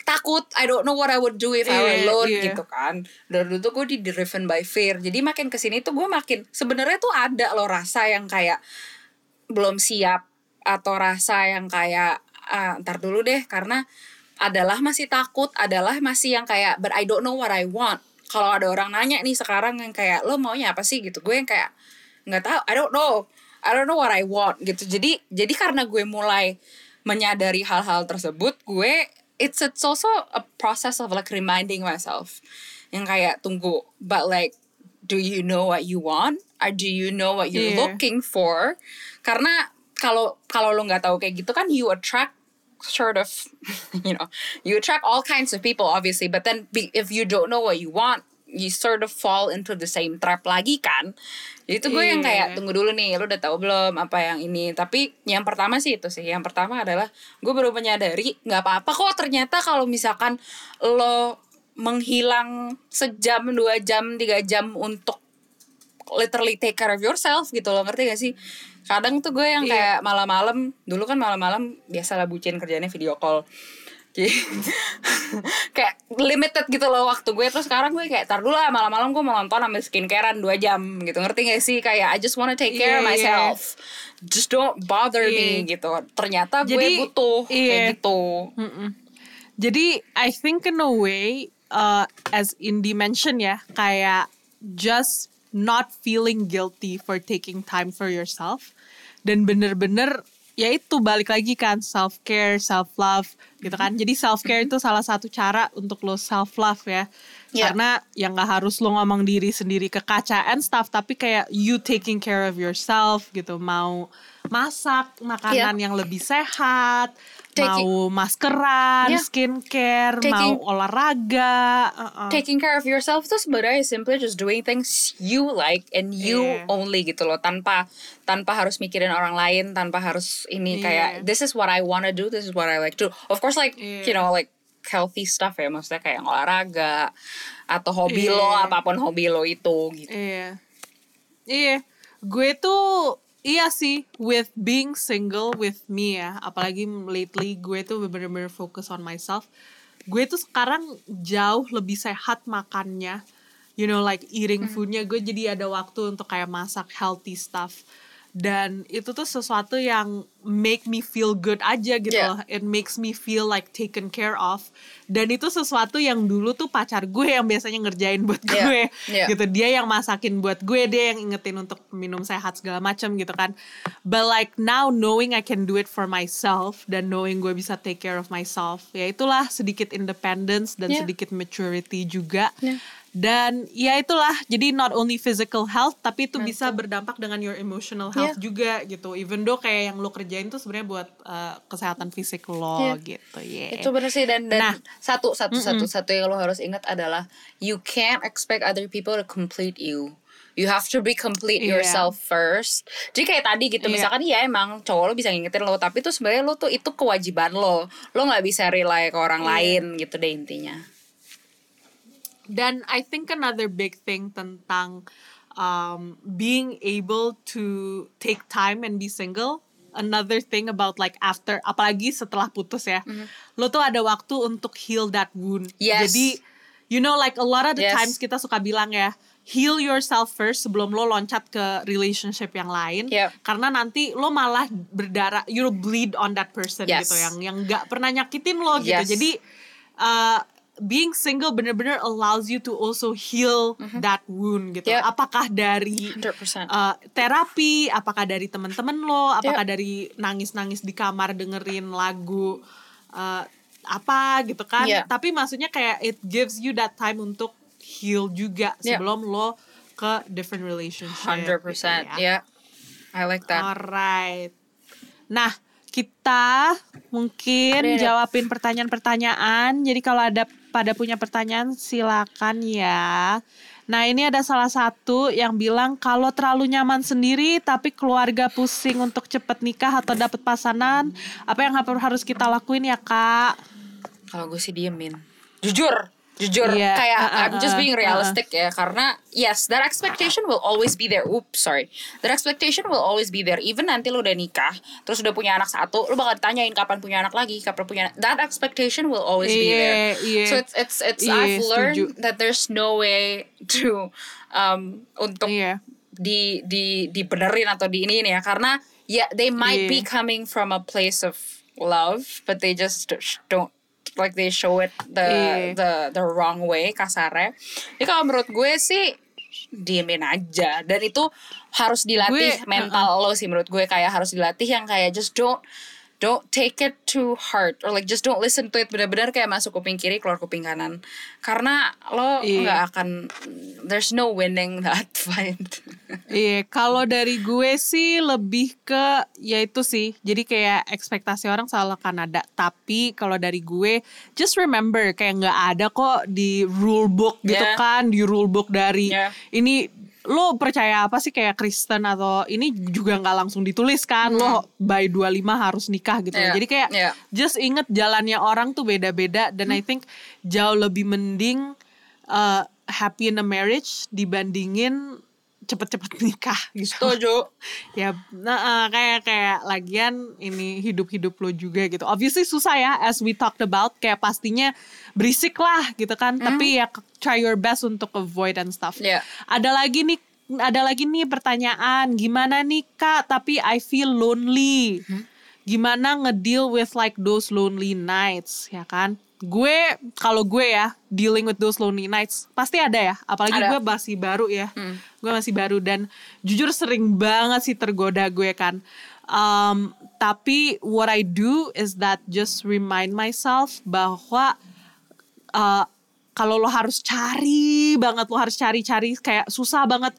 [SPEAKER 2] takut I don't know what I would do if I were
[SPEAKER 1] Iya,
[SPEAKER 2] alone
[SPEAKER 1] iya.
[SPEAKER 2] gitu kan. Dari dulu tuh gue di driven by fear. Jadi makin ke sini tuh gue makin sebenarnya tuh ada loh rasa yang kayak belum siap atau rasa yang kayak ah, ntar dulu deh. Karena adalah masih takut adalah masih yang kayak but I don't know what I want kalau ada orang nanya nih sekarang yang kayak lo maunya apa sih? gitu. Gue yang kayak nggak tahu I don't know. I don't know what I want. gitu. Jadi jadi karena gue mulai menyadari hal-hal tersebut gue it's it's also a process of like reminding myself yang kayak tunggu but like do you know what you want? Or do you know what you're
[SPEAKER 1] Iya.
[SPEAKER 2] looking for? Karena kalau kalau lo nggak tahu kayak gitu kan you attract sort of you know you attract all kinds of people obviously but then be, if you don't know what you want you sort of fall into the same trap lagi kan? Jadi itu gue yang
[SPEAKER 1] Iya.
[SPEAKER 2] kayak tunggu dulu nih lo udah tahu belum apa yang ini? Tapi yang pertama sih itu sih yang pertama adalah gue baru menyadari nggak apa-apa kok ternyata kalau misalkan lo menghilang sejam dua jam tiga jam untuk literally take care of yourself gitu loh ngerti gak sih kadang tuh gue yang
[SPEAKER 1] Iya.
[SPEAKER 2] kayak malam-malam dulu kan malam-malam biasalah bucin kerjanya video call kayak limited gitu loh waktu gue terus sekarang gue kayak tar dulu lah malam-malam gue mau nonton ambil skincarean dua jam gitu ngerti gak sih kayak I just wanna take care of
[SPEAKER 1] Iya, iya.
[SPEAKER 2] myself just don't bother me
[SPEAKER 1] Iya.
[SPEAKER 2] gitu ternyata gue
[SPEAKER 1] Jadi,
[SPEAKER 2] butuh
[SPEAKER 1] iya.
[SPEAKER 2] kayak gitu
[SPEAKER 1] Mm-mm. Jadi I think in a way uh, as Indy mentioned ya kayak just not feeling guilty for taking time for yourself dan bener-bener ya itu balik lagi kan self care, self love gitu kan. Jadi self care itu salah satu cara untuk lo self love ya.
[SPEAKER 2] Yeah.
[SPEAKER 1] Karena yang nggak harus lo ngomong diri sendiri ke kaca and stuff, tapi kayak you taking care of yourself gitu. Mau masak makanan yang lebih sehat,
[SPEAKER 2] Taking-
[SPEAKER 1] mau maskeran,
[SPEAKER 2] Yeah.
[SPEAKER 1] skincare,
[SPEAKER 2] Taking-
[SPEAKER 1] mau olahraga. uh-uh.
[SPEAKER 2] taking care of yourself tuh sebenarnya simply just doing things you like and you
[SPEAKER 1] Iya.
[SPEAKER 2] only gitu loh tanpa tanpa harus mikirin orang lain tanpa harus ini
[SPEAKER 1] Iya.
[SPEAKER 2] kayak this is what I wanna do this is what I like to do of course like
[SPEAKER 1] Iya.
[SPEAKER 2] you know like healthy stuff ya maksudnya kayak olahraga atau hobi lo
[SPEAKER 1] Iya.
[SPEAKER 2] apa pun hobi lo itu gitu
[SPEAKER 1] Iya. Iya. Gue tuh iya sih with being single with me ya. Apalagi lately gue tuh bener-bener fokus on myself. Gue tuh sekarang jauh lebih sehat makannya. You know like eating foodnya gue jadi ada waktu untuk kayak masak healthy stuff. Dan itu tuh sesuatu yang make me feel good aja gitu
[SPEAKER 2] Yeah.
[SPEAKER 1] loh. It makes me feel like taken care of. Dan itu sesuatu yang dulu tuh pacar gue yang biasanya ngerjain buat
[SPEAKER 2] Yeah.
[SPEAKER 1] gue
[SPEAKER 2] Yeah.
[SPEAKER 1] gitu dia yang masakin buat gue dia yang ingetin untuk minum sehat segala macam gitu kan but like now knowing I can do it for myself dan knowing gue bisa take care of myself ya itulah sedikit independence dan
[SPEAKER 2] Yeah.
[SPEAKER 1] sedikit maturity juga
[SPEAKER 2] Yeah.
[SPEAKER 1] Dan ya itulah jadi not only physical health tapi itu bisa berdampak dengan your emotional health
[SPEAKER 2] Yeah.
[SPEAKER 1] juga gitu even though kayak yang lo kerjain tuh sebenarnya buat uh, kesehatan fisik lo
[SPEAKER 2] Yeah.
[SPEAKER 1] gitu ya
[SPEAKER 2] Itu bener sih dan dan
[SPEAKER 1] Nah.
[SPEAKER 2] satu satu satu satu yang lo harus ingat adalah you can't expect other people to complete you. You have to be complete
[SPEAKER 1] Iya.
[SPEAKER 2] yourself first. Jadi kayak tadi gitu,
[SPEAKER 1] Iya.
[SPEAKER 2] misalkan ya emang cowok lo bisa ngingetin lo, tapi tuh sebenarnya lo tuh itu kewajiban lo. Lo nggak bisa rely ke orang
[SPEAKER 1] Iya.
[SPEAKER 2] lain gitu deh intinya.
[SPEAKER 1] Dan I think another big thing tentang um, being able to take time and be single, another thing about like after, apalagi setelah putus ya, lo tuh ada waktu untuk heal that wound.
[SPEAKER 2] Yes.
[SPEAKER 1] Jadi, you know like a lot of the
[SPEAKER 2] Yes.
[SPEAKER 1] times kita suka bilang ya, heal yourself first sebelum lo loncat ke relationship yang lain.
[SPEAKER 2] Yep.
[SPEAKER 1] Karena nanti lo malah berdarah, you bleed on that person
[SPEAKER 2] Yes.
[SPEAKER 1] gitu yang yang nggak pernah nyakitin lo gitu.
[SPEAKER 2] Yes.
[SPEAKER 1] Jadi uh, being single bener-bener allows you to also heal that wound gitu.
[SPEAKER 2] Yep.
[SPEAKER 1] Apakah dari
[SPEAKER 2] 100%.
[SPEAKER 1] uh, terapi, apakah dari teman-teman lo, apakah
[SPEAKER 2] Yep.
[SPEAKER 1] dari nangis-nangis di kamar dengerin lagu uh, apa gitu kan?
[SPEAKER 2] Yep.
[SPEAKER 1] Tapi maksudnya kayak it gives you that time untuk heal juga
[SPEAKER 2] Yep.
[SPEAKER 1] sebelum lo ke different relationship.
[SPEAKER 2] 100%.
[SPEAKER 1] gitu ya.
[SPEAKER 2] Yeah. I like that.
[SPEAKER 1] Alright. Nah, kita mungkin jawabin pertanyaan-pertanyaan. Jadi kalau ada pada punya pertanyaan silakan ya. Nah, ini ada salah satu yang bilang kalau terlalu nyaman sendiri tapi keluarga pusing untuk cepet nikah atau dapet pasangan, apa yang harus kita lakuin ya, Kak?
[SPEAKER 2] Kalau gue sih diemin. Jujur, jujur
[SPEAKER 1] Iya,
[SPEAKER 2] kayak
[SPEAKER 1] uh, uh,
[SPEAKER 2] I'm just
[SPEAKER 1] uh,
[SPEAKER 2] being realistic ya karena yes, that expectation will always be there. Oops, sorry. That expectation will always be there. Even nanti lo udah nikah, terus udah punya anak satu, lo bakal ditanyain kapan punya anak lagi, kapan punya anak. That expectation will always be
[SPEAKER 1] Iya,
[SPEAKER 2] there.
[SPEAKER 1] iya.
[SPEAKER 2] So it's it's it's
[SPEAKER 1] Iya,
[SPEAKER 2] I've learned
[SPEAKER 1] setuju.
[SPEAKER 2] that there's no way to um untuk
[SPEAKER 1] Iya.
[SPEAKER 2] di di dibenerin atau di ini ya karena yeah they might
[SPEAKER 1] Iya.
[SPEAKER 2] be coming from a place of love but they just don't like they show it the
[SPEAKER 1] Iya.
[SPEAKER 2] the the wrong way kasarnya. Jadi kalau menurut gue sih diemin aja. Dan itu harus dilatih
[SPEAKER 1] Gue,
[SPEAKER 2] mental lo sih menurut gue. Kayak harus dilatih yang kayak just don't don't take it to heart or like just don't listen to it benar-benar kayak masuk kuping kiri keluar kuping kanan karena lo
[SPEAKER 1] Iya.
[SPEAKER 2] nggak akan there's no winning that fight
[SPEAKER 1] Iya, kalau dari gue sih lebih ke ya itu sih. Jadi kayak ekspektasi orang selalu akan ada. Tapi kalau dari gue, just remember kayak nggak ada kok di rule book gitu
[SPEAKER 2] Yeah.
[SPEAKER 1] kan, di rule book dari
[SPEAKER 2] Yeah.
[SPEAKER 1] ini lo percaya apa sih kayak Kristen atau ini juga nggak langsung ditulis kan lo by 25 harus nikah gitu
[SPEAKER 2] Yeah.
[SPEAKER 1] jadi kayak
[SPEAKER 2] Yeah.
[SPEAKER 1] just inget jalannya orang tuh beda-beda dan I think jauh lebih mending uh, happy in a marriage dibandingin cepet-cepet nikah gitu.
[SPEAKER 2] Setuju.
[SPEAKER 1] Ya nah, eh, kayak kayak lagian ini hidup-hidup lo juga gitu. Obviously susah ya as we talked about kayak pastinya berisik lah gitu kan. Tapi ya try your best untuk avoid and stuff.
[SPEAKER 2] Yeah.
[SPEAKER 1] ada lagi nih ada lagi nih pertanyaan. Gimana nih kak? Tapi I feel lonely. Gimana ngedeal with like those lonely nights ya kan gue kalau gue ya dealing with those lonely nights pasti ada ya apalagi
[SPEAKER 2] Ada.
[SPEAKER 1] gue masih baru ya gue masih baru dan jujur sering banget sih tergoda gue kan Um, tapi what I do is that just remind myself bahwa uh, kalau lo harus cari banget, lo harus cari-cari kayak susah banget.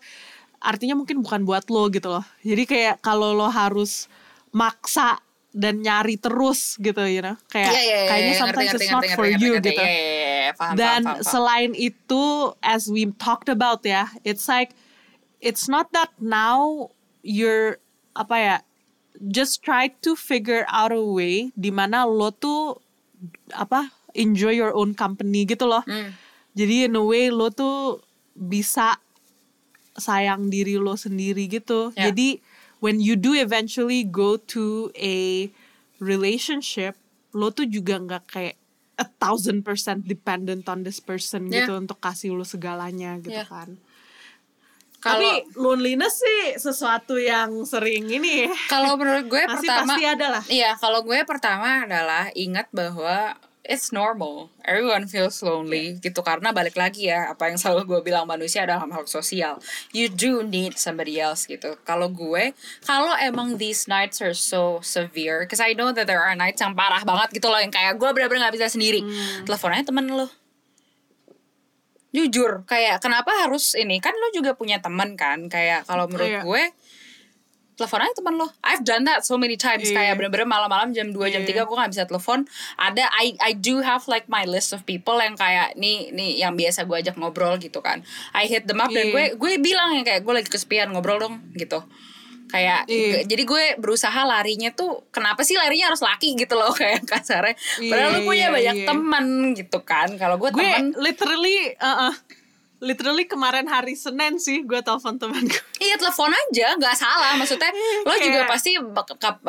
[SPEAKER 1] Artinya mungkin bukan buat lo gitu loh. Jadi kayak kalau lo harus maksa dan nyari terus gitu you know kayak
[SPEAKER 2] Iya, iya, iya,
[SPEAKER 1] kayaknya
[SPEAKER 2] iya,
[SPEAKER 1] sometimes
[SPEAKER 2] ngerti,
[SPEAKER 1] it's
[SPEAKER 2] ngerti,
[SPEAKER 1] not
[SPEAKER 2] ngerti,
[SPEAKER 1] for
[SPEAKER 2] ngerti,
[SPEAKER 1] you
[SPEAKER 2] ngerti.
[SPEAKER 1] gitu
[SPEAKER 2] Iya, iya, iya, paham,
[SPEAKER 1] dan
[SPEAKER 2] paham, paham.
[SPEAKER 1] selain itu as we talked about ya it's like it's not that now you're apa ya just try to figure out a way di mana lo tuh apa enjoy your own company gitu loh
[SPEAKER 2] Hmm.
[SPEAKER 1] jadi in a way lo tuh bisa sayang diri lo sendiri gitu.
[SPEAKER 2] Ya.
[SPEAKER 1] Jadi when you do eventually go to a relationship, lo tuh juga nggak kayak a thousand percent dependent on this person
[SPEAKER 2] Ya.
[SPEAKER 1] gitu untuk kasih lo segalanya gitu
[SPEAKER 2] Ya.
[SPEAKER 1] kan.
[SPEAKER 2] Kalau-
[SPEAKER 1] Tapi loneliness sih sesuatu yang sering ini
[SPEAKER 2] Kalau menurut gue pertama
[SPEAKER 1] pasti ada lah.
[SPEAKER 2] Iya, kalau gue pertama adalah ingat bahwa it's normal. Everyone feels lonely gitu karena balik lagi ya apa yang selalu gue bilang manusia adalah makhluk sosial. You do need somebody else gitu. Kalau gue, kalau emang these nights are so severe, because I know that there are nights yang parah banget gitu loh yang kayak gue benar-benar nggak bisa sendiri. Teleponnya temen lo. Jujur, kayak kenapa harus ini? Kan lo juga punya temen kan? Kayak kalau menurut
[SPEAKER 1] Iya.
[SPEAKER 2] gue telepon aja teman lo. I've done that so many times.
[SPEAKER 1] Iya.
[SPEAKER 2] Kayak bener-bener malam-malam jam 2 jam
[SPEAKER 1] Iya.
[SPEAKER 2] 3 gue gak bisa telepon. Ada I I do have like my list of people yang kayak nih nih yang biasa gue ajak ngobrol gitu kan. I hit them up dan
[SPEAKER 1] Iya.
[SPEAKER 2] gue gue bilang yang kayak gue lagi kesepian ngobrol dong gitu. Kayak
[SPEAKER 1] Iya.
[SPEAKER 2] jadi gue berusaha larinya tuh kenapa sih larinya harus laki gitu loh kayak kasarnya. Padahal
[SPEAKER 1] Iya,
[SPEAKER 2] lu punya
[SPEAKER 1] iya,
[SPEAKER 2] banyak
[SPEAKER 1] iya.
[SPEAKER 2] teman gitu kan. Kalau gue
[SPEAKER 1] gue
[SPEAKER 2] temen
[SPEAKER 1] literally uh, uh, literally kemarin hari Senin sih gue telepon temen gue
[SPEAKER 2] Iya telepon aja nggak salah. Maksudnya lo
[SPEAKER 1] Kayak-
[SPEAKER 2] juga pasti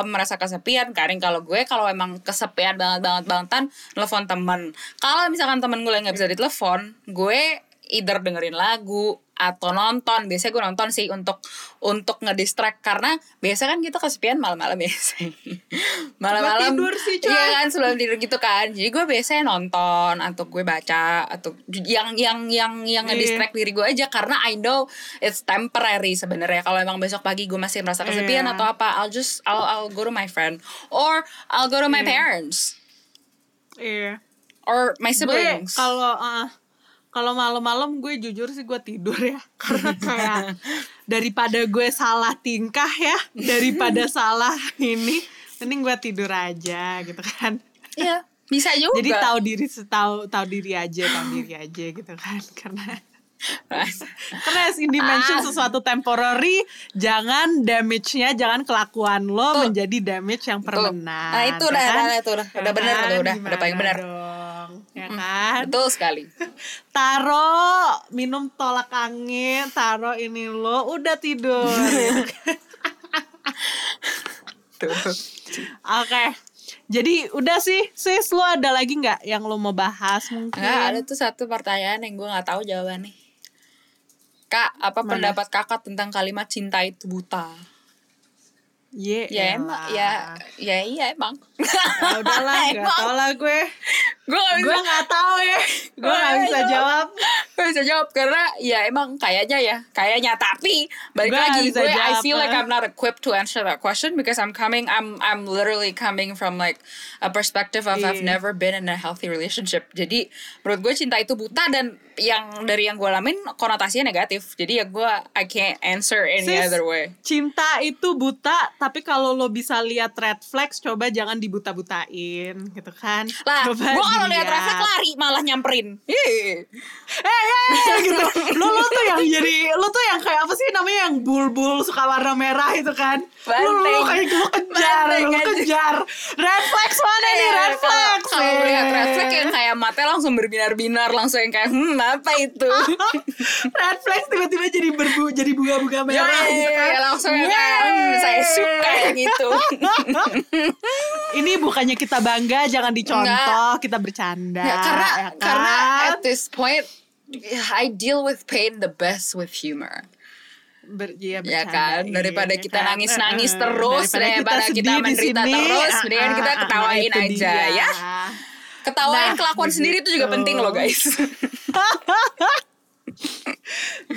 [SPEAKER 2] merasa kesepian Karin kalau gue kalau emang kesepian banget banget bangetan telepon temen. Kalau misalkan temen gue yang nggak bisa ditelepon gue either dengerin lagu atau nonton. Biasanya gue nonton sih untuk untuk ngedistract. Karena biasa kan kita kesepian malam-malam ya. Malam-malam
[SPEAKER 1] tidur sih, coy.
[SPEAKER 2] iya kan sebelum tidur gitu kan. Jadi gue biasanya nonton atau gue baca atau yang yang yang yang
[SPEAKER 1] Iya.
[SPEAKER 2] ngedistract diri gue aja. Karena I know it's temporary sebenarnya. Kalau emang besok pagi gue masih merasa kesepian
[SPEAKER 1] Iya.
[SPEAKER 2] atau apa I'll just I'll I'll go to my friend or I'll go to my
[SPEAKER 1] Iya.
[SPEAKER 2] parents.
[SPEAKER 1] Iya.
[SPEAKER 2] Or my siblings.
[SPEAKER 1] kalau uh, kalau malam-malam gue jujur sih gue tidur ya karena kayak daripada gue salah tingkah ya daripada salah ini mending gue tidur aja gitu kan
[SPEAKER 2] iya bisa juga
[SPEAKER 1] jadi tahu diri tahu tahu diri aja tahu diri aja gitu kan karena karena as Indi mention
[SPEAKER 2] Ah.
[SPEAKER 1] sesuatu temporary jangan damage-nya jangan kelakuan lo
[SPEAKER 2] Tuh.
[SPEAKER 1] menjadi damage yang
[SPEAKER 2] Tuh.
[SPEAKER 1] permanen
[SPEAKER 2] nah itu
[SPEAKER 1] ya
[SPEAKER 2] udah
[SPEAKER 1] kan?
[SPEAKER 2] udah, itu udah udah
[SPEAKER 1] Ya
[SPEAKER 2] benar tuh udah udah
[SPEAKER 1] Gimana
[SPEAKER 2] paling benar
[SPEAKER 1] dong ya kan?
[SPEAKER 2] Betul sekali.
[SPEAKER 1] Taro minum tolak angin. Taro ini lo udah tidur.
[SPEAKER 2] Tuh.
[SPEAKER 1] Oke jadi udah sih sis lo ada lagi nggak yang lo mau bahas mungkin?
[SPEAKER 2] Nggak, ada tuh satu pertanyaan yang gue nggak tahu jawabannya. Kak apa
[SPEAKER 1] Mana?
[SPEAKER 2] pendapat kakak tentang kalimat cinta itu buta
[SPEAKER 1] Ye,
[SPEAKER 2] ya emang ya ya iya emang.
[SPEAKER 1] Ya udahlah gak
[SPEAKER 2] Emang.
[SPEAKER 1] tau lah gue.
[SPEAKER 2] Gue gak bisa
[SPEAKER 1] gue nggak tahu ya. Gue nggak
[SPEAKER 2] Gue
[SPEAKER 1] bisa
[SPEAKER 2] nggak
[SPEAKER 1] jawab.
[SPEAKER 2] Gak bisa jawab karena ya emang kayaknya ya kayaknya. Tapi balik
[SPEAKER 1] Gue
[SPEAKER 2] lagi
[SPEAKER 1] nggak
[SPEAKER 2] gue I
[SPEAKER 1] jawab,
[SPEAKER 2] feel like
[SPEAKER 1] eh.
[SPEAKER 2] I'm not equipped to answer that question because I'm coming I'm I'm literally coming from like a perspective of I've
[SPEAKER 1] Iya.
[SPEAKER 2] never been in a healthy relationship. Jadi menurut gue cinta itu buta dan yang dari yang gue alamin konotasinya negatif. Jadi ya gue I can't answer any
[SPEAKER 1] Sis,
[SPEAKER 2] other way.
[SPEAKER 1] cinta itu buta tapi kalau lo bisa lihat red flags coba jangan dibuta-butain gitu kan?
[SPEAKER 2] Lah gue kalau lihat
[SPEAKER 1] dilihat.
[SPEAKER 2] refleks lari malah nyamperin. Ih.
[SPEAKER 1] eh eh gitu. Lo lo tuh yang jadi lo tuh yang kayak apa sih namanya yang bulbul suka warna merah itu kan? Lo lo kayak lo kejar
[SPEAKER 2] Banteng
[SPEAKER 1] lo kejar. Red flags mana nih
[SPEAKER 2] Iya,
[SPEAKER 1] red flags?
[SPEAKER 2] Kalau melihat red
[SPEAKER 1] Eh.
[SPEAKER 2] flag yang kayak mata langsung berbinar-binar langsung yang kayak hmm apa itu?
[SPEAKER 1] red flags tiba-tiba jadi berbu jadi bunga-bunga merah
[SPEAKER 2] Ya,
[SPEAKER 1] gitu kan
[SPEAKER 2] ya, langsung kayak hmm, saya suka yang itu.
[SPEAKER 1] ini bukannya kita bangga jangan dicontoh kita bercanda
[SPEAKER 2] Ya, karena
[SPEAKER 1] ya kan?
[SPEAKER 2] karena at this point I deal with pain the best with humor.
[SPEAKER 1] Ber, iya,
[SPEAKER 2] Ya
[SPEAKER 1] bercandain,
[SPEAKER 2] kan daripada
[SPEAKER 1] ya
[SPEAKER 2] kita
[SPEAKER 1] kan?
[SPEAKER 2] nangis-nangis
[SPEAKER 1] Eh,
[SPEAKER 2] terus daripada kita,
[SPEAKER 1] sedih di
[SPEAKER 2] menderita
[SPEAKER 1] sini,
[SPEAKER 2] terus mendingan kita ketawain aja
[SPEAKER 1] dia.
[SPEAKER 2] ya. Ketawain
[SPEAKER 1] Nah,
[SPEAKER 2] kelakuan sendiri itu juga
[SPEAKER 1] begitu.
[SPEAKER 2] penting loh guys.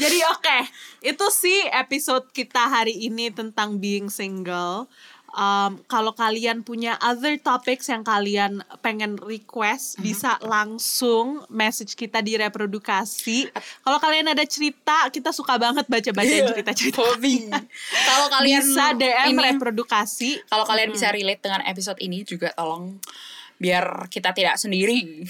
[SPEAKER 1] Jadi oke, itu sih episode kita hari ini tentang being single. Um, kalau kalian punya other topics yang kalian pengen request, bisa langsung message kita di reprodukasi. Kalau kalian ada cerita, kita suka banget baca-bacain cerita-cerita.
[SPEAKER 2] Hobi. Kalau kalian
[SPEAKER 1] bisa DM
[SPEAKER 2] ini-
[SPEAKER 1] reprodukasi.
[SPEAKER 2] Kalau kalian bisa relate dengan episode ini juga tolong biar kita tidak sendiri.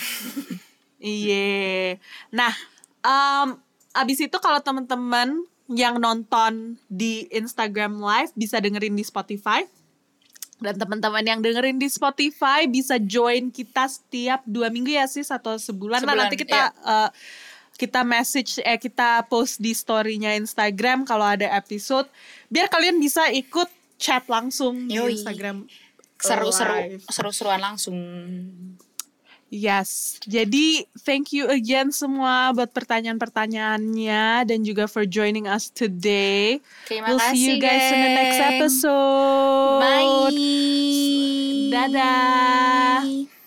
[SPEAKER 1] Iya. Nah, um, abis itu kalau teman-teman yang nonton di Instagram Live bisa dengerin di Spotify. Dan teman-teman yang dengerin di Spotify bisa join kita setiap dua minggu ya sis atau sebulan, lah
[SPEAKER 2] Sebulan,
[SPEAKER 1] nanti kita uh, kita message eh kita post di storynya Instagram kalau ada episode biar kalian bisa ikut chat langsung di
[SPEAKER 2] Yoi.
[SPEAKER 1] Instagram
[SPEAKER 2] Seru-seru
[SPEAKER 1] Live.
[SPEAKER 2] seru-seruan langsung.
[SPEAKER 1] Yes, jadi thank you again semua buat pertanyaan-pertanyaannya dan juga for joining us today.
[SPEAKER 2] Terima
[SPEAKER 1] we'll
[SPEAKER 2] kasih,
[SPEAKER 1] see you guys in the next episode.
[SPEAKER 2] Bye.
[SPEAKER 1] Dadah.